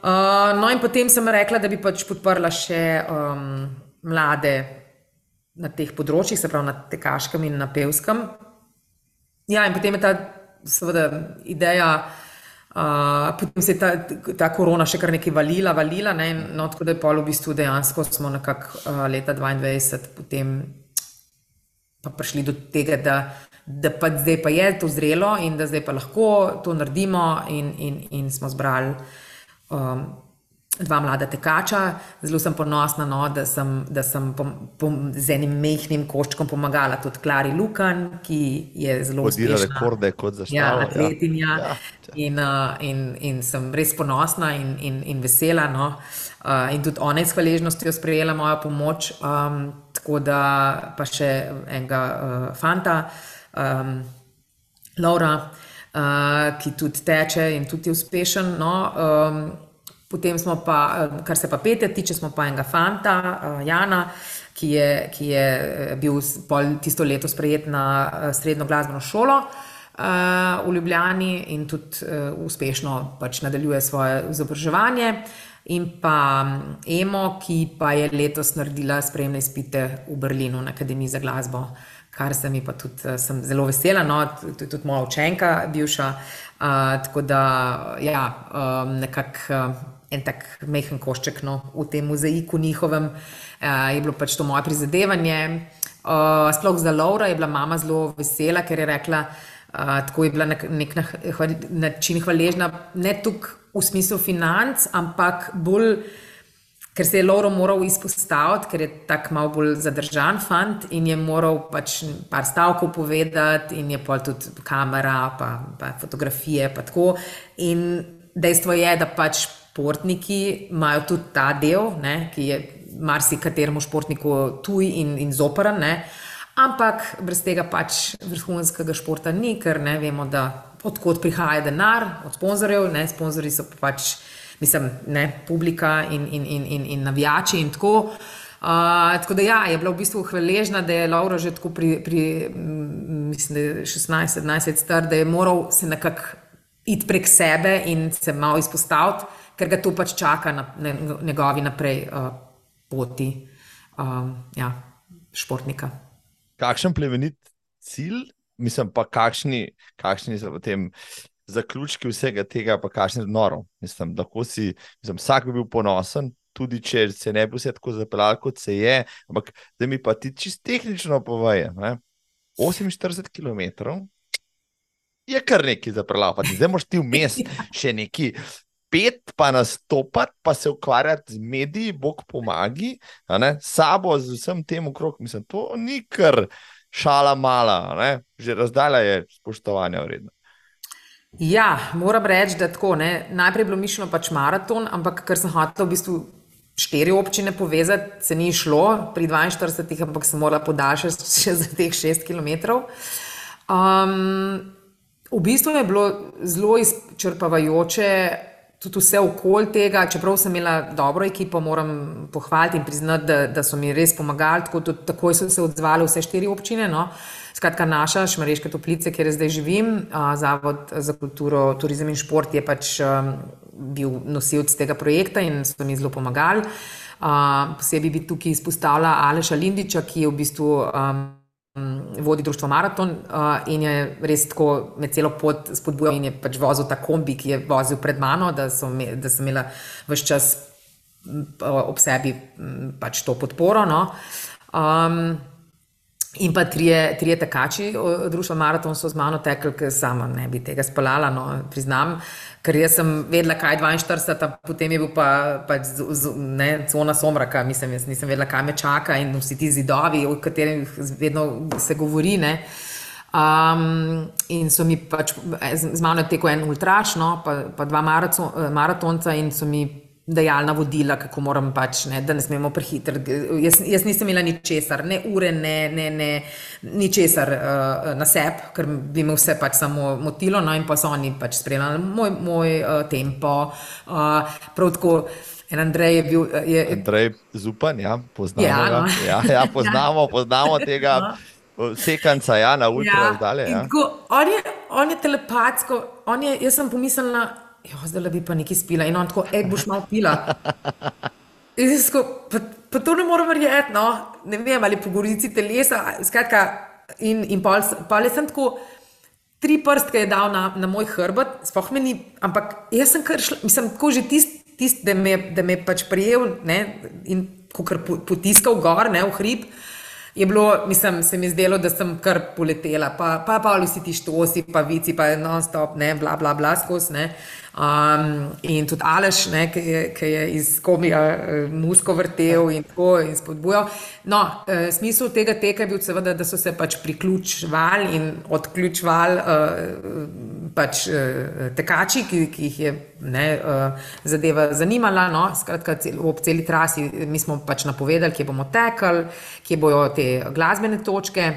Uh, no, in potem sem rekla, da bi pač podprla še um, mlade na teh področjih, se pravi na tekaškem in na pevskem. Ja, in potem je ta, seveda, ideja. Uh, potem se je ta, ta korona še kar nekaj valila, valila, ne? no, tako da je pol v bistvu dejansko smo nekako uh, leta 2022 potem pa prišli do tega, da, da pa zdaj pa je to zrelo in da zdaj pa lahko to naredimo in, in, in smo zbrali um, dva mlada tekača. Zelo sem ponosna, no, da sem, da sem pom, pom, z enim mehkim koščkom pomagala tudi Klari Lukan, ki je zelo uspešna. Podira rekorde kot za ja, atletinja. Ja. Ja. In, uh, in, in sem res ponosna in, in, in vesela. No. Uh, in tudi ona je s hvaležnostjo sprejela mojo pomoč. Um, tako da pa še enega uh, fanta, um, Laura, ki tudi teče in tudi je uspešen. No, um, Potem smo pa, eh, kar se pa pete tiče, smo pa enega fanta, uh, Jana, ki je, ki je bil tisto leto sprejet na srednjo glasbeno šolo uh, v Ljubljani in tudi uh, uspešno pač nadaljuje svoje izobraževanje. In pa mm, Emo, ki pa je letos naredila spremne izpite v Berlinu na Akademiji za glasbo, kar se mi pa tudi, sem zelo vesela, no, tudi, tudi moja učenka, bivša. Uh, tako da, ja, um, nekako. Uh, en tak mehen košček no, v tem mozaiku njihovem, uh, je bilo pač to moje prizadevanje. Uh, sploh za Laura je bila mama zelo vesela, ker je rekla, uh, tako je bila na nek način hvaležna, ne toliko v smislu financ, ampak bolj. Ker se je Lauro moral izpostaviti, ker je tako malo bolj zadržan fant in je moral pač par stavkov povedati, in je pa tudi kamera, pa, pa fotografije. Pa in dejstvo je, da pač športniki imajo tudi ta del, ne, ki je marsikateremu športniku tuj in, in zoporen. Ne. Ampak brez tega pač vrhunskega športa ni, ker ne vemo, odkot prihaja denar, od sponzorjev. Ne, sponzorji so pač, mislim, ne, publika in, in, in, in, in navijači in tako. Uh, tako da ja, je bila v bistvu hvaležna, da je Laura že tako pri, pri mislim, 16-17 let star, da je moral se nekako iti prek sebe in se malo izpostaviti ker ga to pač čaka na njegovi naprej uh, poti uh, ja, športnika. Kakšen plemenit cilj, mislim pa, kakšni, kakšni so potem zaključki vsega tega, pa kakšni noro. Mislim, lahko si, mislim, vsak bi bil ponosen. Tudi če se ne bi vse tako zapeljal, kot se je, ampak da mi pa ti čist tehnično poveje. 48 km je kar nekaj zapeljal, pa zdaj moš ti vmes (laughs) še neki pet, pa nastopati, pa se ukvarjati z mediji, bog pomagi, sabo, z vsem tem okrog. Mislim, to ni kar šala mala, ne? že razdalja je spoštovanja vredna. Ja, moram reči, da tako. Ne? Najprej je bilo mišljeno pač maraton, ampak ker sem hotel v bistvu štiri občine povezati, se ni šlo pri 42, ampak sem morala podaljšati (laughs) še za teh 6 km. Um, v bistvu je bilo zelo izčrpavajoče tudi vse okolje tega, čeprav sem imela dobro ekipo, moram pohvaliti in priznati, da, da so mi res pomagali, tako da takoj so se odzvali vse štiri občine. No. Skratka, naša Šmareška toplica, kjer zdaj živim, Zavod za kulturo, turizem in šport je pač bil nosilc tega projekta in so mi zelo pomagali. Posebej bi tukaj izpostavila Aleša Lindiča, ki je v bistvu vodi društvo Maraton in je res tako med celo pot spodbujal in je pač vozil ta kombi, ki je vozil pred mano, da, me, da sem imela vse čas ob sebi pač to podporo. No. Um, In pa trije, trije tekači, društvo Maraton, so z mano tekli, ker sama ne bi tega spalala, no, priznam, ker jaz sem vedela, kaj je 42, potem je bil pa pač z, z, ne, cona somraka, mislim, jaz nisem vedela, kaj me čaka in vsi ti zidovi, o katerih vedno se govori. Ne. Um, in so mi pač, z, mano je tekel en ultraš, no, pa, pa dva maraton, maratonca in so mi dajalna vodila, kako moram pač, ne, da ne smemo prehitro. Jaz, jaz nisem imela ničesar, ne ure, ne, ne, ne ničesar uh, na sebi, ker bi me vse pač samo motilo. No, in pa so oni pač spremljali moj, moj uh, tempo. Uh, prav tako. In Andrej je bil. Je, Andrej Zupan, ja, poznamo. Ja, no. ja, ja, poznamo, poznamo tega. No. Sekanca, ja, na ultra ja, zdalje. Ja. On, on je telepatsko, on je, jaz sem pomislila, jo, zdaj bi pa nekaj spila in on tako, ej, boš malo pila. Sko, pa, pa to ne morem verjeti, no, ne vem, ali po gorici telesa. Skratka, in, in pol, pol sem tako, tri prstke je dal na, na moj hrbet, spoh meni, ampak jaz sem kar šla, mislim, tako že tisti, tist, da me je pač prijel ne, in ko kar potiskal gor, ne, v hrib. Je bilo, mislim, se mi zdelo, da sem kar poletela, pa pa, pa vsi ti štosi, pa vici, pa non-stop, ne, bla, bla, bla, skozi. Um, in tudi Aleš, ne, ki, je, ki je iz komija uh, musko vrtel in tako in spodbujal. No, uh, smisel tega teka je bil seveda, da so se pač priključvali in odključvali uh, pač, uh, tekači, ki, ki jih je ne, uh, zadeva zanimala. No. Skratka, cel, ob celi trasi mi smo pač napovedali, kje bomo tekali, kje bojo te glasbene točke.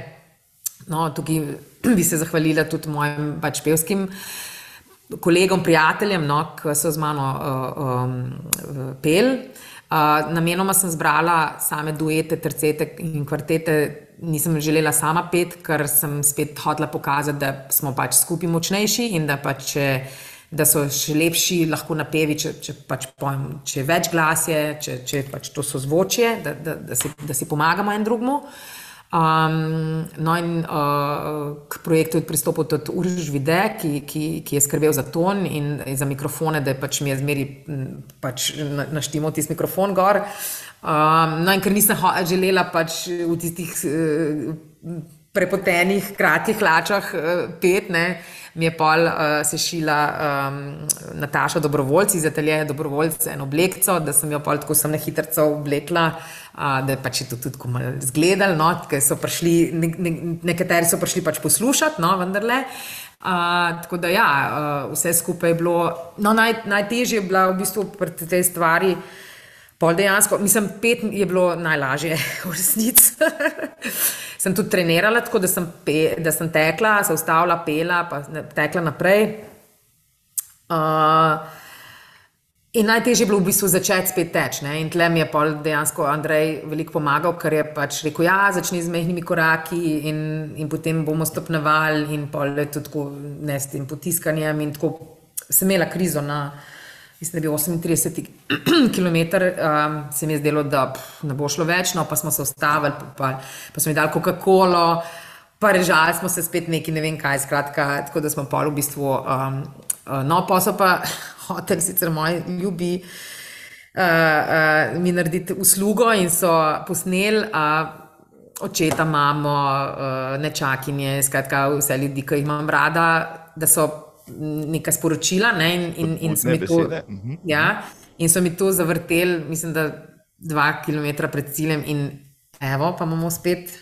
No, tukaj bi se zahvalila tudi mojim pač pevskim kolegom, prijateljem, no, ki so z mano uh, um, pel. Uh, namenoma sem zbrala same duete, tercete in kvartete, nisem želela sama pet, ker sem spet hotela pokazati, da smo pač skupaj močnejši in da, pač, da so še lepši, lahko napevi, če, če pač pojem, če je več glasje, če, če pač to so zvočje, da, da, da, si, da si pomagamo en drugmu. Uh, Um, no, in uh, k projektu je pristopil tudi Uriš Vide, ki, ki, ki je skrbel za ton in, za mikrofone, da je pač mi je zmeri pač naštimo tisti mikrofon gor. Um, no, in ker nisem želela pač v tistih uh, prepotenih, kratkih hlačah uh, pet, ne, mi je pol uh, sešila um, Nataša Dobrovoljci iz ateljeja Dobrovoljce eno oblekco, da sem jo pol tako sem na hitrco oblekla da je pač to tudi malo zgledali. No, so prišli, ne, ne, nekateri so prišli pač poslušati, no, vendarle. Uh, tako da, ja, uh, vse skupaj je bilo. No, naj, najtežje je bilo v bistvu pri tej stvari. Pol dejansko, mislim, pet je bilo najlažje, (laughs) v resnici. sem tudi trenirala, tako da sem, pe, da sem tekla, se ustavila, pela, pa tekla naprej. Uh, In najtežje je bilo v bistvu začeti spet teči. In tle mi je dejansko Andrej veliko pomagal, ker je pač rekel: Ja, začni z mehkimi koraki in, in potem bomo stopnevali, in pol je tudi tako, ne s tem potiskanjem. In tako sem imela krizo na, mislim, da bil 38 km, um, se mi je zdelo, da pff, ne bo šlo več, no pa smo se ustavili, pa, pa, pa smo jim dali Coca-Cola. Pa režali smo se spet neki, ne vem kaj, skratka, tako da smo pol v bistvu, um, no, pa so pa (laughs) hotel, sicer moji ljubi, uh, uh, mi narediti uslugo in so posneli. Uh, Očeta imamo, uh, nečakinje, skratka, vse ljudi, ki jih imam rada, da so neka sporočila ne, in, in, in, so to, mhm. ja, in so mi to zavrteli, mislim, da dva km pred ciljem, in evo, pa imamo spet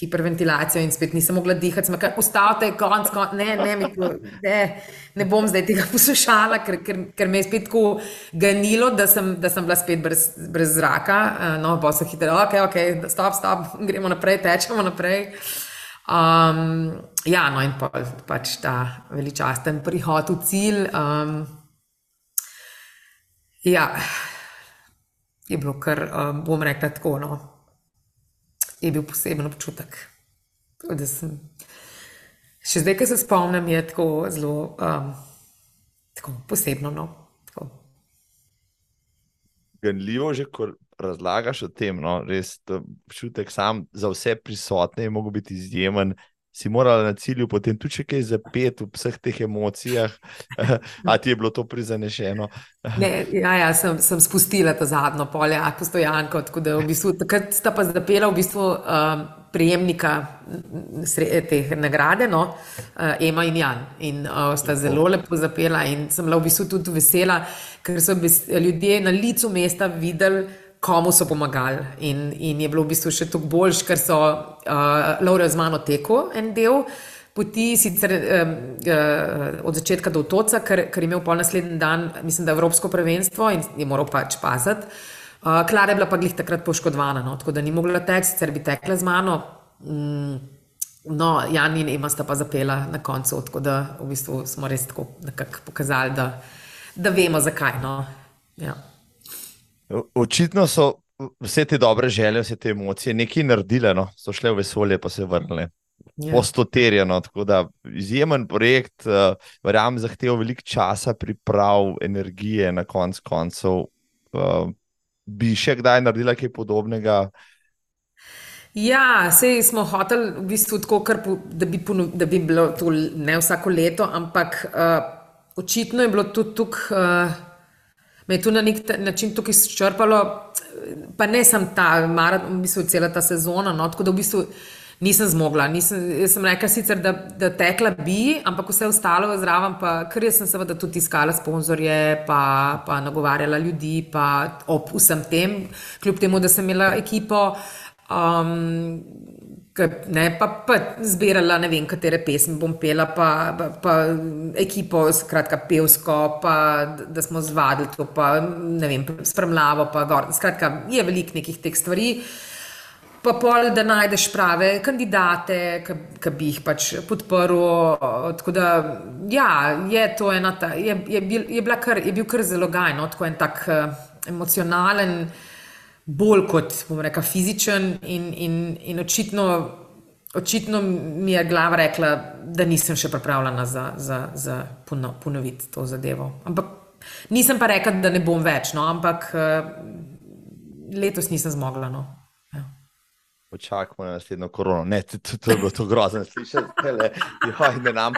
hiperventilacijo in spet nisem mogla dihati, sem rekla, ustavite, konc, konc, ne, ne, ne, ne bom zdaj tega (laughs) poslušala, ker, ker, ker me je spet tako ganilo, da sem, da sem bila spet brez, brez zraka. Eh, no, pa so hitro, ok, ok, stop, stop, (laughs) gremo naprej, tečemo naprej. Um, ja, no, in pa, pač ta veličasten prihod v cilj. Um, ja, je bilo kar, um, bom rekla, tako. No je bil poseben občutek. Sem, še zdaj, ki se spomnim, je tako zelo um, tako posebno. No? Tako. Ganljivo je, ko razlagaš o tem, no? res občutek sam za vse prisotne je mogel biti izjemen si morala na cilju, potem tudi če kaj zapet v vseh teh emocijah, (laughs) a ti je bilo to prizanešeno. (laughs) ne, ja, ja, sem, sem spustila ta zadnjo polje, a postojanko, tako da v bistvu, takrat sta pa zapela v bistvu um, prijemnika te nagrade, no, uh, Ema in Jan. In uh, sta zelo lepo zapela in sem bila v bistvu tudi vesela, ker so ljudje na licu mesta videli, komu so pomagali. In, in je bilo v bistvu še toliko boljš, ker so uh, Laura z mano teko en del. Poti sicer um, uh, od začetka do otoka, ker, ker je imel pol naslednji dan, mislim, da Evropsko prvenstvo in je moral pač paziti. Uh, Klara je bila pa glih takrat poškodovana, no, tako da ni mogla teči, sicer bi tekla z mano. Mm, no, Jan in Ema sta pa zapela na koncu, tako da v bistvu smo res tako nekako pokazali, da, da vemo zakaj. No. Ja. Očitno so vse te dobre želje, vse te emocije nekaj naredile, no? so šle v vesolje, pa se vrnile. Ja. Postoterjeno, tako da izjemen projekt, uh, verjamem, zahteva veliko časa, priprav, energije, na konc koncev. Uh, bi še kdaj naredila kaj podobnega? Ja, sej smo hoteli v bistvu tako, po, da, bi ponov, da bi bilo to ne vsako leto, ampak uh, očitno je bilo tudi tukaj. Uh, me je to na nek način tukaj izčrpalo, pa ne sem ta, maraton, v bistvu cela ta sezona. No, tako da v bistvu nisem zmogla. Nisem, jaz sem rekla sicer, da, da tekla bi, ampak vse ostalo je zraven, pa ker jaz sem seveda tudi iskala sponzorje, pa, pa nagovarjala ljudi, pa ob vsem tem, kljub temu, da sem imela ekipo. Um, Ne, pa, pa zbirala ne vem, katere pesmi bom pela, pa, pa, pa ekipo, skratka, pevsko, pa da smo zvadili to, pa ne vem, spremljavo, pa gor. Skratka, je veliko nekih teh stvari. Pa pol, da najdeš prave kandidate, ki bi jih pač podprl. Tako da, ja, je to ena ta, je, je, bil, je, kar, je bil kar zelo gajno, tako en tak uh, emocionalen bolj kot, bom rekel, fizičen, in, in, in očitno, očitno mi je glava rekla, da nisem še pripravljena za, za, za ponoviti to zadevo. Ampak nisem pa rekla, da ne bom več, no, ampak uh, letos nisem zmogla. No. Ja. Počakajmo na naslednjo korono. Ne, to, to, to je bilo to grozno slišati.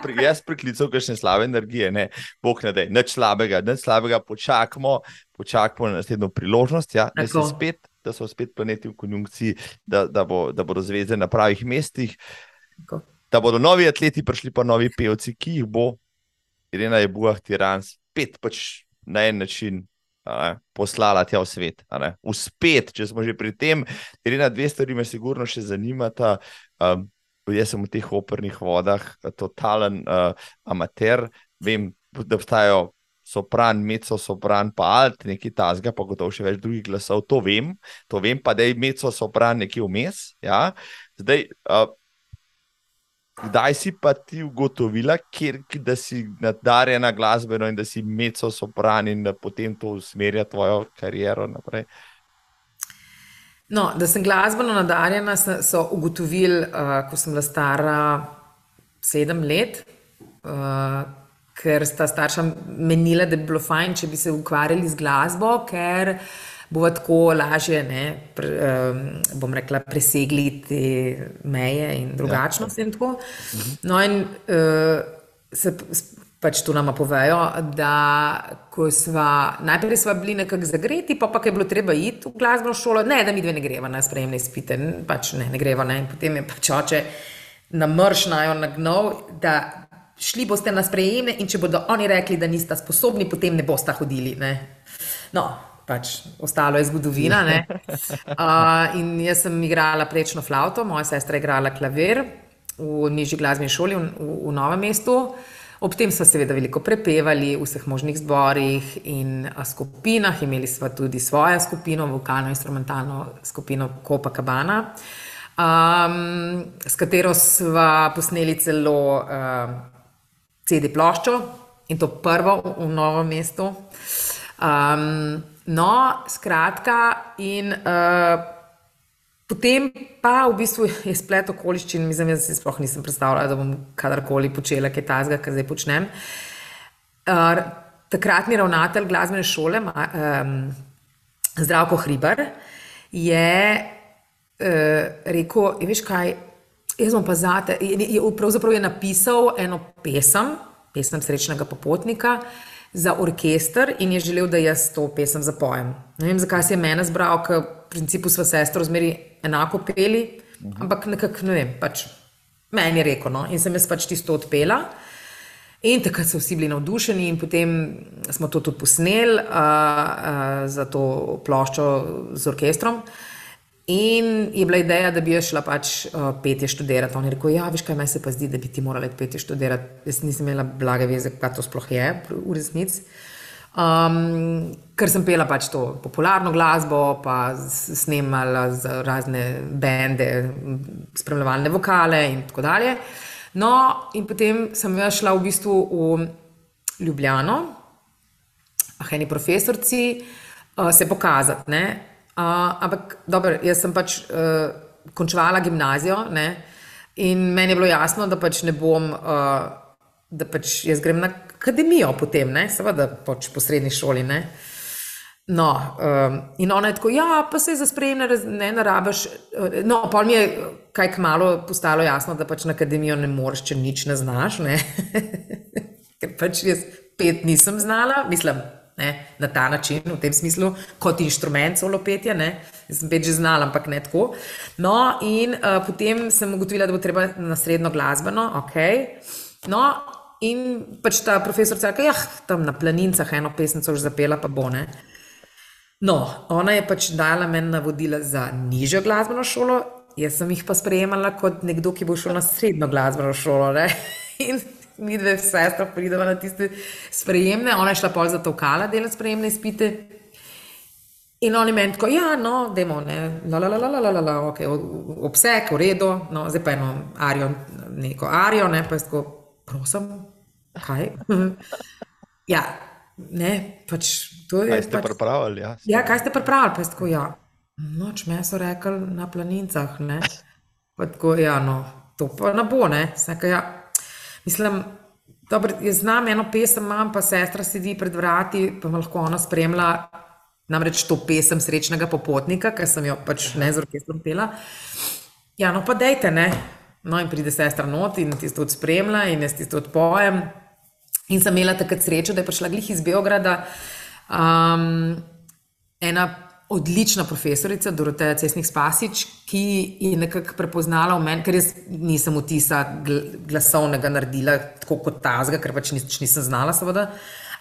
Pri, jaz priklical kakšne slabe energije, ne, bog ne da, nič slabega, nič slabega, počakajmo, počakajmo na naslednjo priložnost, ja, da, spet, da so spet planeti v konjunkciji, da, da, bo, da bodo zvezde na pravih mestih, Tako. da bodo novi atleti prišli, pa novi pevci, ki jih bo, Irena je Buah, Tiran, spet pač na en način. Ne, poslala tja v svet. Uspet, če smo že pri tem, Irina, dve stvari me sigurno še zanimata. Um, jaz sem v teh opernih vodah, totalen uh, amater. Vem, da obstajajo sopran, meco, sopran, pa alt, nekaj tasga, pa gotovo še več drugih glasov. To vem, to vem, pa da je meco, sopran nekje vmes. Ja? Zdaj, uh, kdaj si pa ti ugotovila, kjer, da si nadarjena glasbeno in da si meco, sopran in da potem to usmerja tvojo kariero naprej? No, da sem glasbeno nadarjena, so ugotovili, uh, ko sem bila stara sedem let. Uh, ker sta starša menila, da bi bilo fajn, če bi se ukvarjali z glasbo, ker bo tako lažje, ne, pre, um, bom rekla, presegli te meje in drugačnost. Ja. In no, in uh, se pač tu nama povejo, da ko sva najprej sva bili nekako zagreti, pa pa je bilo treba iti v glasbeno šolo, ne, da mi dve ne greva na sprejemne spite, pač ne, ne greva. Ne. In potem je pač oče namršnajo nagnal, da šli boste na sprejeme in če bodo oni rekli, da niste sposobni, potem ne boste hodili. Ne? No, pač ostalo je zgodovina. (laughs) Uh, in jaz sem igrala prečno flauto, moja sestra je igrala klavir v nižji glasbeni šoli v, v, v Novem mestu. Ob tem smo seveda veliko prepevali v vseh možnih zborih in skupinah, imeli smo tudi svojo skupino, vokalno-instrumentalno skupino Kopa Cabana, um, s katero smo posneli celo uh, CD ploščo in to prvo v, v novem mestu. Um, no, skratka, in uh, potem pa v bistvu je splet okoliščin, mislim, da si sploh nisem predstavljala, da bom kadarkoli počela kaj tazga, kar zdaj počnem. Uh, takratni ravnatelj glasbene šole, um, Zdravko Hriber, je uh, rekel: Veš kaj, Jaz sem pa zate. Pravzaprav je napisal eno pesem, pesem Srečnega popotnika za orkester in je želel, da jaz to pesem zapojem. Ne vem, zakaj se je mene zbral, ker v principu smo sestro zmeri enako peli, ampak nekako ne vem, pač meni je rekel. No? In sem jaz pač tisto odpela. In takrat so vsi bili navdušeni, in potem smo to tudi posneli uh, uh, za to ploščo z orkestrom. Uh, In je bila ideja, da bi jaz šla pač uh, petje študirati. On je rekel: Ja, veš kaj, meni se pa zdi, da bi ti morala petje študirati. Jaz nisem imela blage veze, kaj to sploh je v resnici. Um, ker sem pela pač to popularno glasbo, pa snemala za razne bende, spremljevalne vokale in tako dalje. No, in potem sem jaz šla v bistvu v Ljubljano, ah, eni profesorci, uh, se pokazati. Uh, ampak, dobro, jaz sem pač uh, končala gimnazijo ne? in meni je bilo jasno, da pač ne bom, uh, da pač jaz grem na akademijo potem, ne? seveda pač po srednji šoli. Ne? No, um, in ona je tako, ja, pa se za sprejemne ne narabiš. No, pa mi je kaj kmalo postalo jasno, da pač na akademijo ne moreš, če nič ne znaš. Ne? (laughs) Ker pač jaz pet nisem znala, mislim ne, na ta način, v tem smislu, kot inštrument solopetja. Jaz sem peč že znala, ampak ne tako. No, in uh, potem sem ugotovila, da bo treba na srednjo glasbeno, ok. No, in pač ta profesorica reče, ja, tam na planincah eno pesnico že zapela, pa bo ne. No, ona je pač dala meni navodila za nižjo glasbeno šolo, jaz sem jih pa sprejemala kot nekdo, ki bo šel na srednjo glasbeno šolo. Ne? (laughs) In mi dve sestra pridemo na tiste sprejemne, ona je šla pol za to kala delati sprejemne izpite. In oni meni tako, ja, no, demo, ne, la, la, la, la, la, la, la, ok, obseg, v redu, no, zdaj pa eno arijo, neko arijo, ne, pa je tako, prosim, kaj? (laughs) ja, ne, pač to je. Kaj ste pač, pripravili, ja? Ja, kaj ste pripravili, pa je tako, ja, noč me so rekli na planincah, ne, pa tako, ja, no, to pa ne bo, ne, vsaka, ja. Mislim, da jaz znam eno pesem, imam pa sestra sedi pred vrati, pa lahko ona spremlja namreč to pesem srečnega popotnika, ki sem jo pač ne z orkestrom pela. Ja, no pa dejte, ne. No in pride sestra not in tisto od spremlja in jaz tisto odpojem. In sem imela takrat srečo, da je prišla glih iz Beograda um, ena odlična profesorica, Doroteja Cesnik Spasič, ki je nekako prepoznala v meni, ker jaz nisem vtisa glasovnega naredila tako kot tazga, ker pač nič nisem znala, seveda.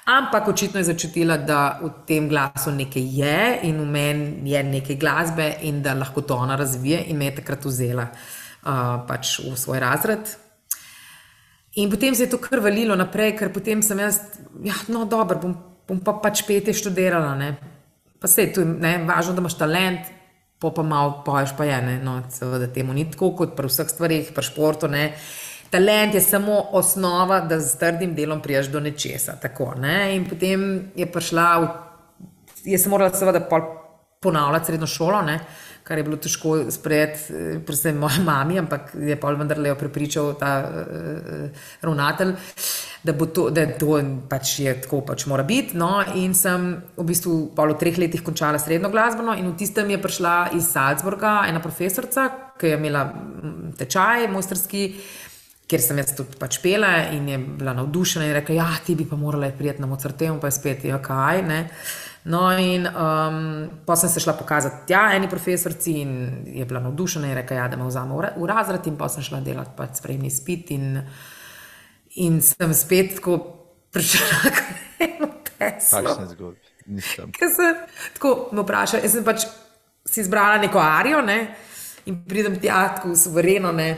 Ampak očitno je začutila, da v tem glasu nekaj je in v meni je nekaj glasbe in da lahko to ona razvije in me je takrat vzela uh, pač v svoj razred. In potem se je to kar valilo naprej, ker potem sem jaz, ja, no, dobro, bom, bom pa pač pete študirala. Ne? Pa se tu je važno, da imaš talent, pa pa malo poješ, pa je ne. No, seveda temu ni tako kot pri vseh stvarih, pri športu. Ne. Talent je samo osnova, da z trdim delom priješ do nečesa. Tako, ne. In potem je prišla, v, jaz sem morala seveda ponavljati srednjo šolo. Ne kar je bilo težko sprejeti, eh, predvsem moja mama, ampak je pa vendarle jo prepričal ta uh, ravnatelj, da, to, da to pač je tako, pač mora biti. No, in sem v bistvu v treh letih končala srednjo glasbeno, in v tistem je prišla iz Salzburga ena profesorica, ki je imela mm, tečaj, mojstrski. Ker sem jaz tudi pač pela in je bila navdušena in rekla, da ja, ti bi pa morala priti na Mozarteum, pa je spet, ja, kaj. Ne. No, in um, pa sem se šla pokazati tja, eni profesorici, in je bila navdušena in rekla, ja, da me vzame v razred, in pa sem šla delati pač sprejemni spit. In, in sem spet tako prišla na eno Teslo. Kakšne zgodbe? Nisem. Ker sem tako me vprašala, jaz sem pač si izbrala neko arijo ne, in pridem tja tako suvereno ne,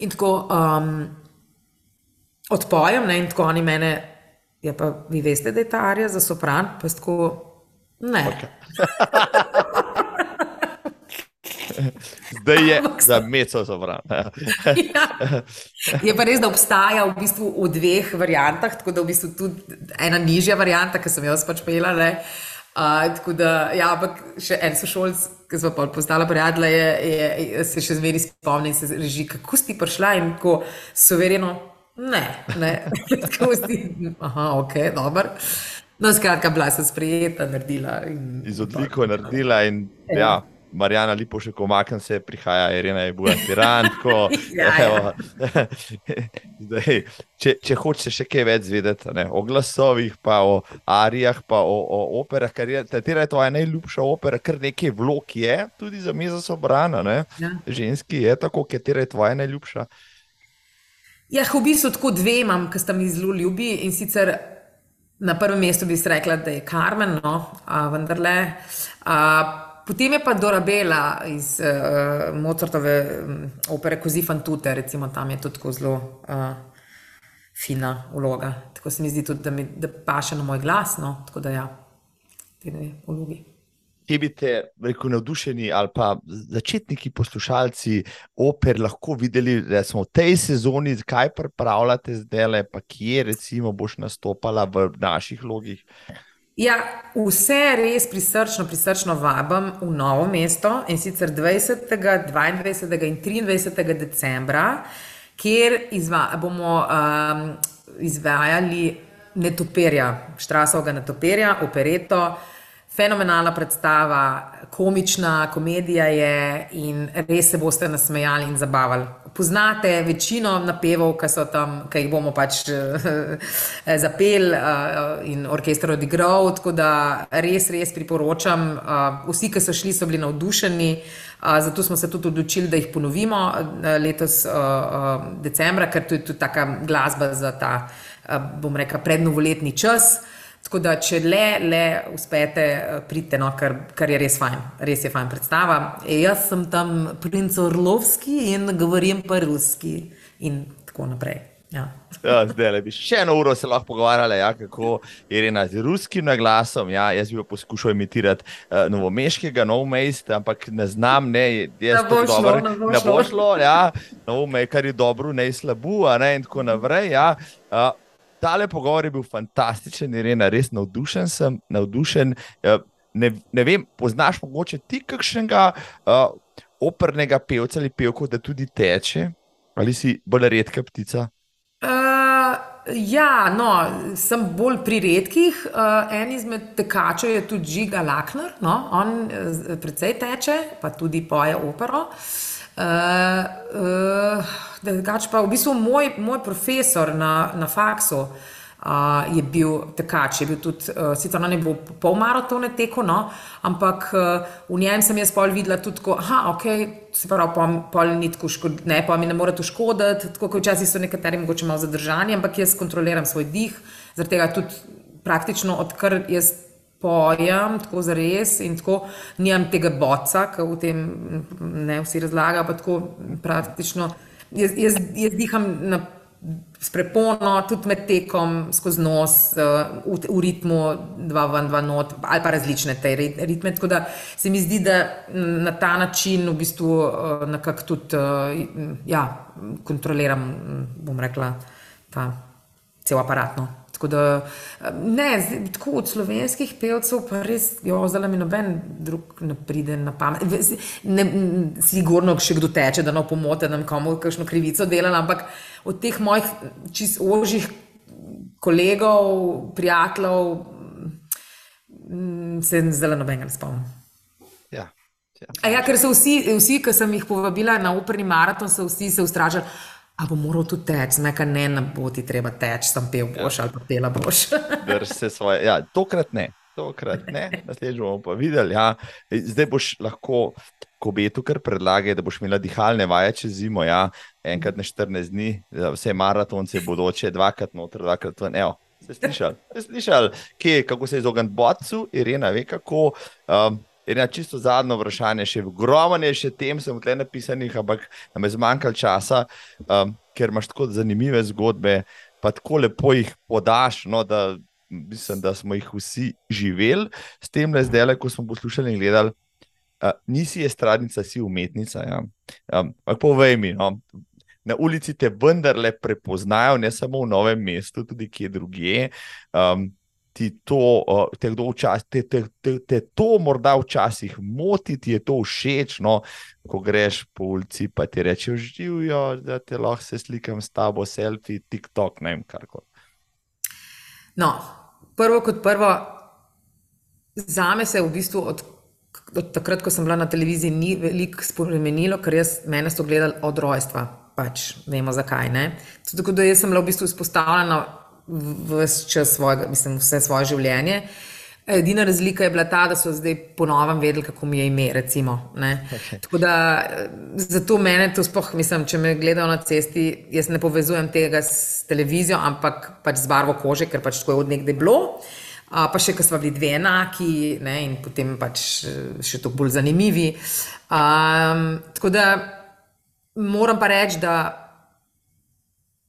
in tako um, odpojem ne, in tako oni mene, ja pa vi veste, da je ta arija za sopran, pa tako, ne. (laughs) Zdaj je za meco zavran. (laughs) Ja. Je pa res, da obstaja v bistvu v dveh variantah, tako da v bistvu tudi ena nižja varianta, ki sem jo pač pela. Ne. Uh, tako da, ja, ampak še en sošolc, ki smo pa postala prijatelja, je, je, je, se še zmeri spomni in se reži, kako si prišla in tako sovereno. Ne, ne, (laughs) tako si. Aha, ok, dobro. No, skratka, bila sem sprejeta, naredila. In, Iz odliko je naredila in ja. Marijana Lipošek, omaknem se, prihaja Irena Ebuja Tiran. Tako, (laughs) Ja, ja. (laughs) Zdaj, če, če hočeš še kaj več zvedeti ne, o glasovih, pa o arijah, pa o, o operah, ker je, katera je tvoja najljubša opera, ker nekaj vlog je, tudi za me za sobrana. Ne. Ja. Ženski je tako, katera je tvoja najljubša. Ja, v bistvu tako dve imam, ki sta mi zelo ljubi. In sicer na prvem mestu bi rekla, da je Karmen, no, a, vendarle. A, potem je pa Dorabela iz uh, Mozartove um, opere Kozi Fantute, recimo tam je tudi tako zelo uh, fina vloga. Tako se mi zdi tudi, da, mi, da paše na moj glas. No, tako da ja, te dve vlogi. Kje bi te rekel, navdušeni ali pa začetniki poslušalci oper lahko videli, da smo v tej sezoni, kaj pripravljate zdaj, pa kje recimo boš nastopala v naših logih? Ja, vse res prisrčno, prisrčno vabim v novo mesto in sicer 20., 22. in 23. decembra, kjer izva, bomo um, izvajali Netoperja, Štrasovega Netoperja, opereto. Fenomenalna predstava, komična komedija je in res se boste nasmejali in zabavali. Poznate večino napevov, ki so tam, ki jih bomo pač eh, zapeli eh, in orkester odigral, tako da res, res priporočam. Eh, vsi, ki so šli, so bili navdušeni, eh, zato smo se tudi odločili, da jih ponovimo eh, letos eh, eh, decembra, ker to je tudi taka glasba za ta, eh, bom rekla, prednovoletni čas. Tako da, če le, le uspete, eh, pridite, no, kar, kar je res fajn, res je fajn predstava. E, jaz sem tam princ Orlovski in govorim pa ruski in tako naprej. Ja. Ja, zdaj le bi še eno uro se lahko pogovarjali, ja, kako je Irena z ruskim naglasom. Ja, jaz bi poskušal imitirati uh, novomeškega, novomest, ampak ne znam, ne, jaz šlo, dobro- ne bo ne bo šlo. šlo. Ja, novome, kar je dobro, ne slabo, a ne, in tako naprej. Ja. Uh, Tale pogovor je bil fantastičen, Irena, res navdušen sem, navdušen. Uh, ne, ne vem, poznaš mogoče ti kakšnega uh, opernega pevca ali pevko, da tudi teče, ali si bolj redka ptica? Uh, ja, no, sem bolj pri redkih. Uh, en izmed tekačev je tudi Žiga Lakner, no, on uh, precej teče, pa tudi poje opero. Uh, uh, drugače pa v bistvu moj, moj profesor na, na faksu uh, je bil tekač, je bil tudi, uh, sicer je bil pol maratone teko, no, ampak uh, v njem sem jaz pol videla tudi, tako, aha, ok, se pravi, pol, pol ni tako škod, ne, pol mi ne more to škoditi, tako kot včasih so nekateri mogoče malo zadržani, ampak jaz kontroliram svoj dih, zaradi tega tudi praktično odkar jaz pojem, tako za res in tako nimam tega boca, ki v tem ne vsi razlagajo, pa tako praktično. Jaz, jaz, jaz diham na, s prepono, tudi med tekom, skozi nos, uh, v, v ritmu, dva ven, dva not, ali pa različne te rit- ritme. Tako da se mi zdi, da na ta način v bistvu uh, nekako tudi uh, ja, kontroliram, bom rekla, ta cel aparat. No. Tako da, eh, ne, tako od slovenskih pevcev, pa res, jo, zdaj mi noben drug ne pride na pamet. Ne, sigurno še kdo teče, da ne pomote, da komu kakšno krivico delam, ampak od teh mojih čist ožjih kolegov, prijateljev, m, se zdaj nobenega ne spomnim. Ja. ja. A ja, ker so vsi, vsi, ki sem jih povabila na operni maraton, so vsi se ustrašili. A bo moral tu teči, nekaj ne, ne bo ti treba teči, sem pel boš ali pa pela boš. (laughs) Drž se svoje. Ja, tokrat ne. tokrat ne, naslednjič bomo pa videli. Ja. Zdaj boš lahko, ko betu kar predlagaj, da boš imela dihalne vaje čez zimo, ja. enkrat na 14 dni, vse maratonce bodoče, dvakrat noter, dvakrat ven. Evo, ste slišali, ste slišali, kje, kako se izogniti bocu, Irena ve kako. Um, Irena, čisto zadnje vprašanje, še ogromno je še tem, sem tle napisanih, ampak nam je zmanjkalo časa, um, ker imaš tako zanimive zgodbe, pa tako lepo jih podaš. No, da, mislim, da smo jih vsi živeli s tem, da zdaj, ko smo poslušali in gledali. Uh, nisi estradnica, si umetnica. Ja. Um, povej mi, no, na ulici te vendarle prepoznajo, ne samo v novem mestu, tudi kje drugje. Um, ti to, uh, te, včas, te, te, te, te to morda včasih moti, ti je to všeč, no, ko greš po ulici, pa ti rečejo, živijo, da te lahko se slikam s tabo, selfie, TikTok, ne vem, kar koli. No, prvo kot prvo, za me se je v bistvu od, od takrat, ko sem bila na televiziji, ni veliko spremenilo, ker jaz mene so gledali od rojstva. Pač vemo zakaj. Tako da sem bila v bistvu izpostavljena vse čas svojega, mislim, vse svoje življenje. Edina razlika je bila ta, da so zdaj ponovno vedeli, kako mi je ime. Recimo, okay. (laughs) Tako da zato mene to sploh, mislim, če me gledajo na cesti, jaz ne povezujem tega s televizijo, ampak pač z barvo kože, ker pač tako je od nekdaj bilo. A, pa še, ker smo bili dve enaki ne, in potem pač še tako bolj zanimivi. Um, tako da moram pa reči, da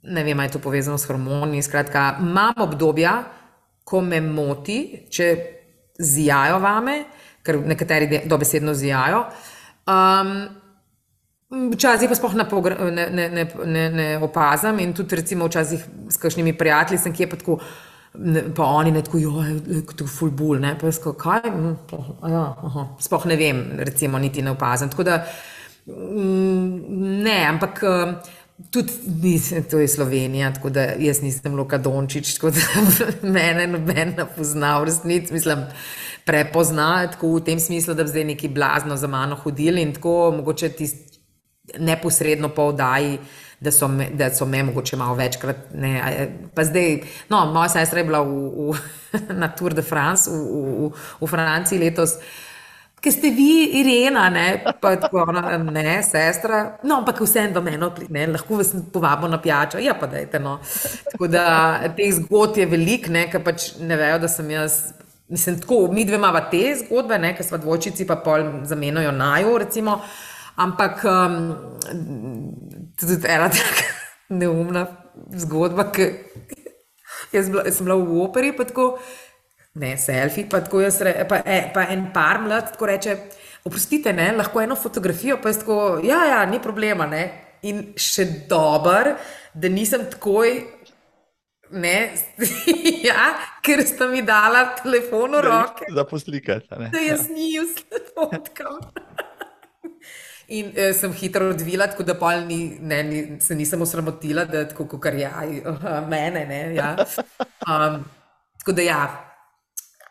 ne vem, ali je to povezano s hormoni. Skratka, imam obdobja, ko me moti, če zijajo vame, ker nekateri dobesedno zijajo. Um, Včasih pa sploh ne, ne, ne, ne, ne opazam in tudi, recimo, včasih s kakšnimi prijatelji sem kje pa tako, ne, pa oni ne tako, jo, kot fulbul, ne, pa jaz kot kaj, hm, ja, aha, sploh ne vem, recimo, niti ne opazam. Tako da, ne, ampak Tudi nisem, to je Slovenija, tako da jaz nisem Luka Dončić, tako da (laughs) mene noben ne pozna, v resnici mislim, prepozna, tako v tem smislu, da bi zdaj neki blazno za mano hodili in tako mogoče tisti neposredno povdaji, da so me, da so me mogoče malo večkrat. Ne, pa zdaj, no, moja sestra je bila v, v, (laughs) na Tour de France v, v, v Franciji letos ki ste vi, Irena, ne, pa tako, no, ne, sestra. No, ampak vseeno do mene, ne, lahko vas povabimo na pijačo. Ja, pa dajte. No. Tako da teh zgodb je veliko, ne, ker pač ne vejo, da sem jaz. Mislim, tako, mi dve imamo te zgodbe, ne, ker smo dvojčici, pa pol zamenjajo najo, recimo. Ampak um, tudi ena taka (laughs) neumna zgodba, ki (laughs) jaz, bila, jaz sem bila v operi, pa tako ne selfi, pa, re, pa, e, pa en par mlad tako reče, oprostite, ne, lahko eno fotografijo, pa je tako, ja, ja, ni problema. Ne. In še dober, da nisem takoj. Ne, (laughs) ja, ker sta mi dala telefon v roke. Za poslikati. Da jaz ja. nisem fotkal. (laughs) In eh, sem hitro odvila, tako da ni, ne, ni, se nisem osramotila, da tako, kot je ja, mene. Ne, ja. (laughs) um, tako da ja,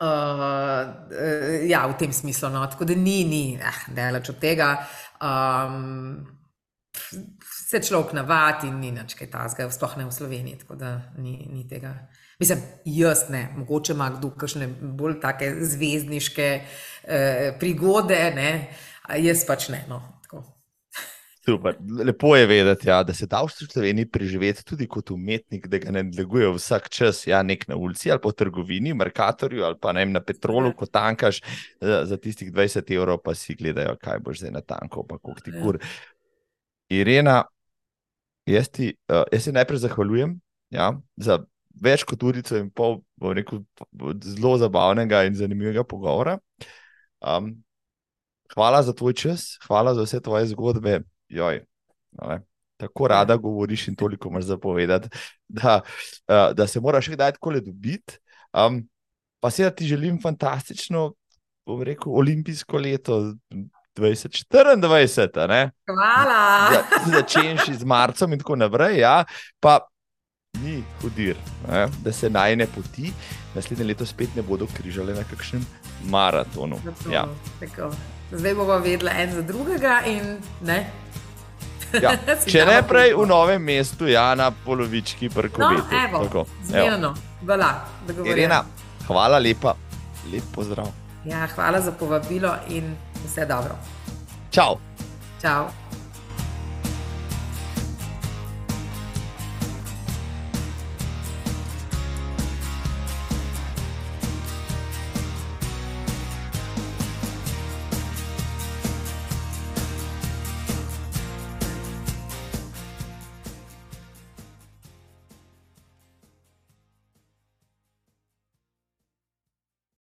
Uh, ja, v tem smislu. No. Tako da ni, ni, eh, delač od tega. Um, se človek navadi in ni nič kaj tasga, sploh ne v Sloveniji. Tako da ni, ni tega. Mislim, jaz ne, mogoče ima kdo kakšne bolj take zvezdniške eh, prigode, ne? jaz pač ne. No. Super. Lepo je vedeti, ja, da se da v Sloveniji preživeti tudi kot umetnik, da ga ne dviguje vsak čas, ja, nek na ulici ali po trgovini, Merkatorju ali pa ne, na petrolu, ko tankaš za, za tistih 20 evrov, pa si gledajo, kaj boš zdaj na tanko, pa kako ti ja. kur. Irena, jaz ti, uh, jaz ti najprej zahvaljujem ja, za več kot urico in pol rekel, zelo zabavnega in zanimivega pogovora. Um, hvala za tvoj čas, hvala za vse tvoje zgodbe joj, no, tako rada ja. govoriš in toliko imaš za povedati, (laughs) da, uh, da se moraš kdaj tako le dobiti. Um, pa se da ti želim fantastično, bom rekel, olimpijsko leto. 2024, Hvala. Začenši z marcem in tako naprej, ja, pa ni hudir, ne? da se najne poti naslednje leto spet ne bodo križale na kakšnem maratonu. Ja. Zdaj bomo vedeli en za drugega in ne. Ja. (laughs) Če ne prej v novem mestu, ja, na polovički prkovitu. No, evo, zmerno, Vala, Irena, hvala lepa. lep pozdrav. Ja, hvala za povabilo in vse dobro. Čau! Čau!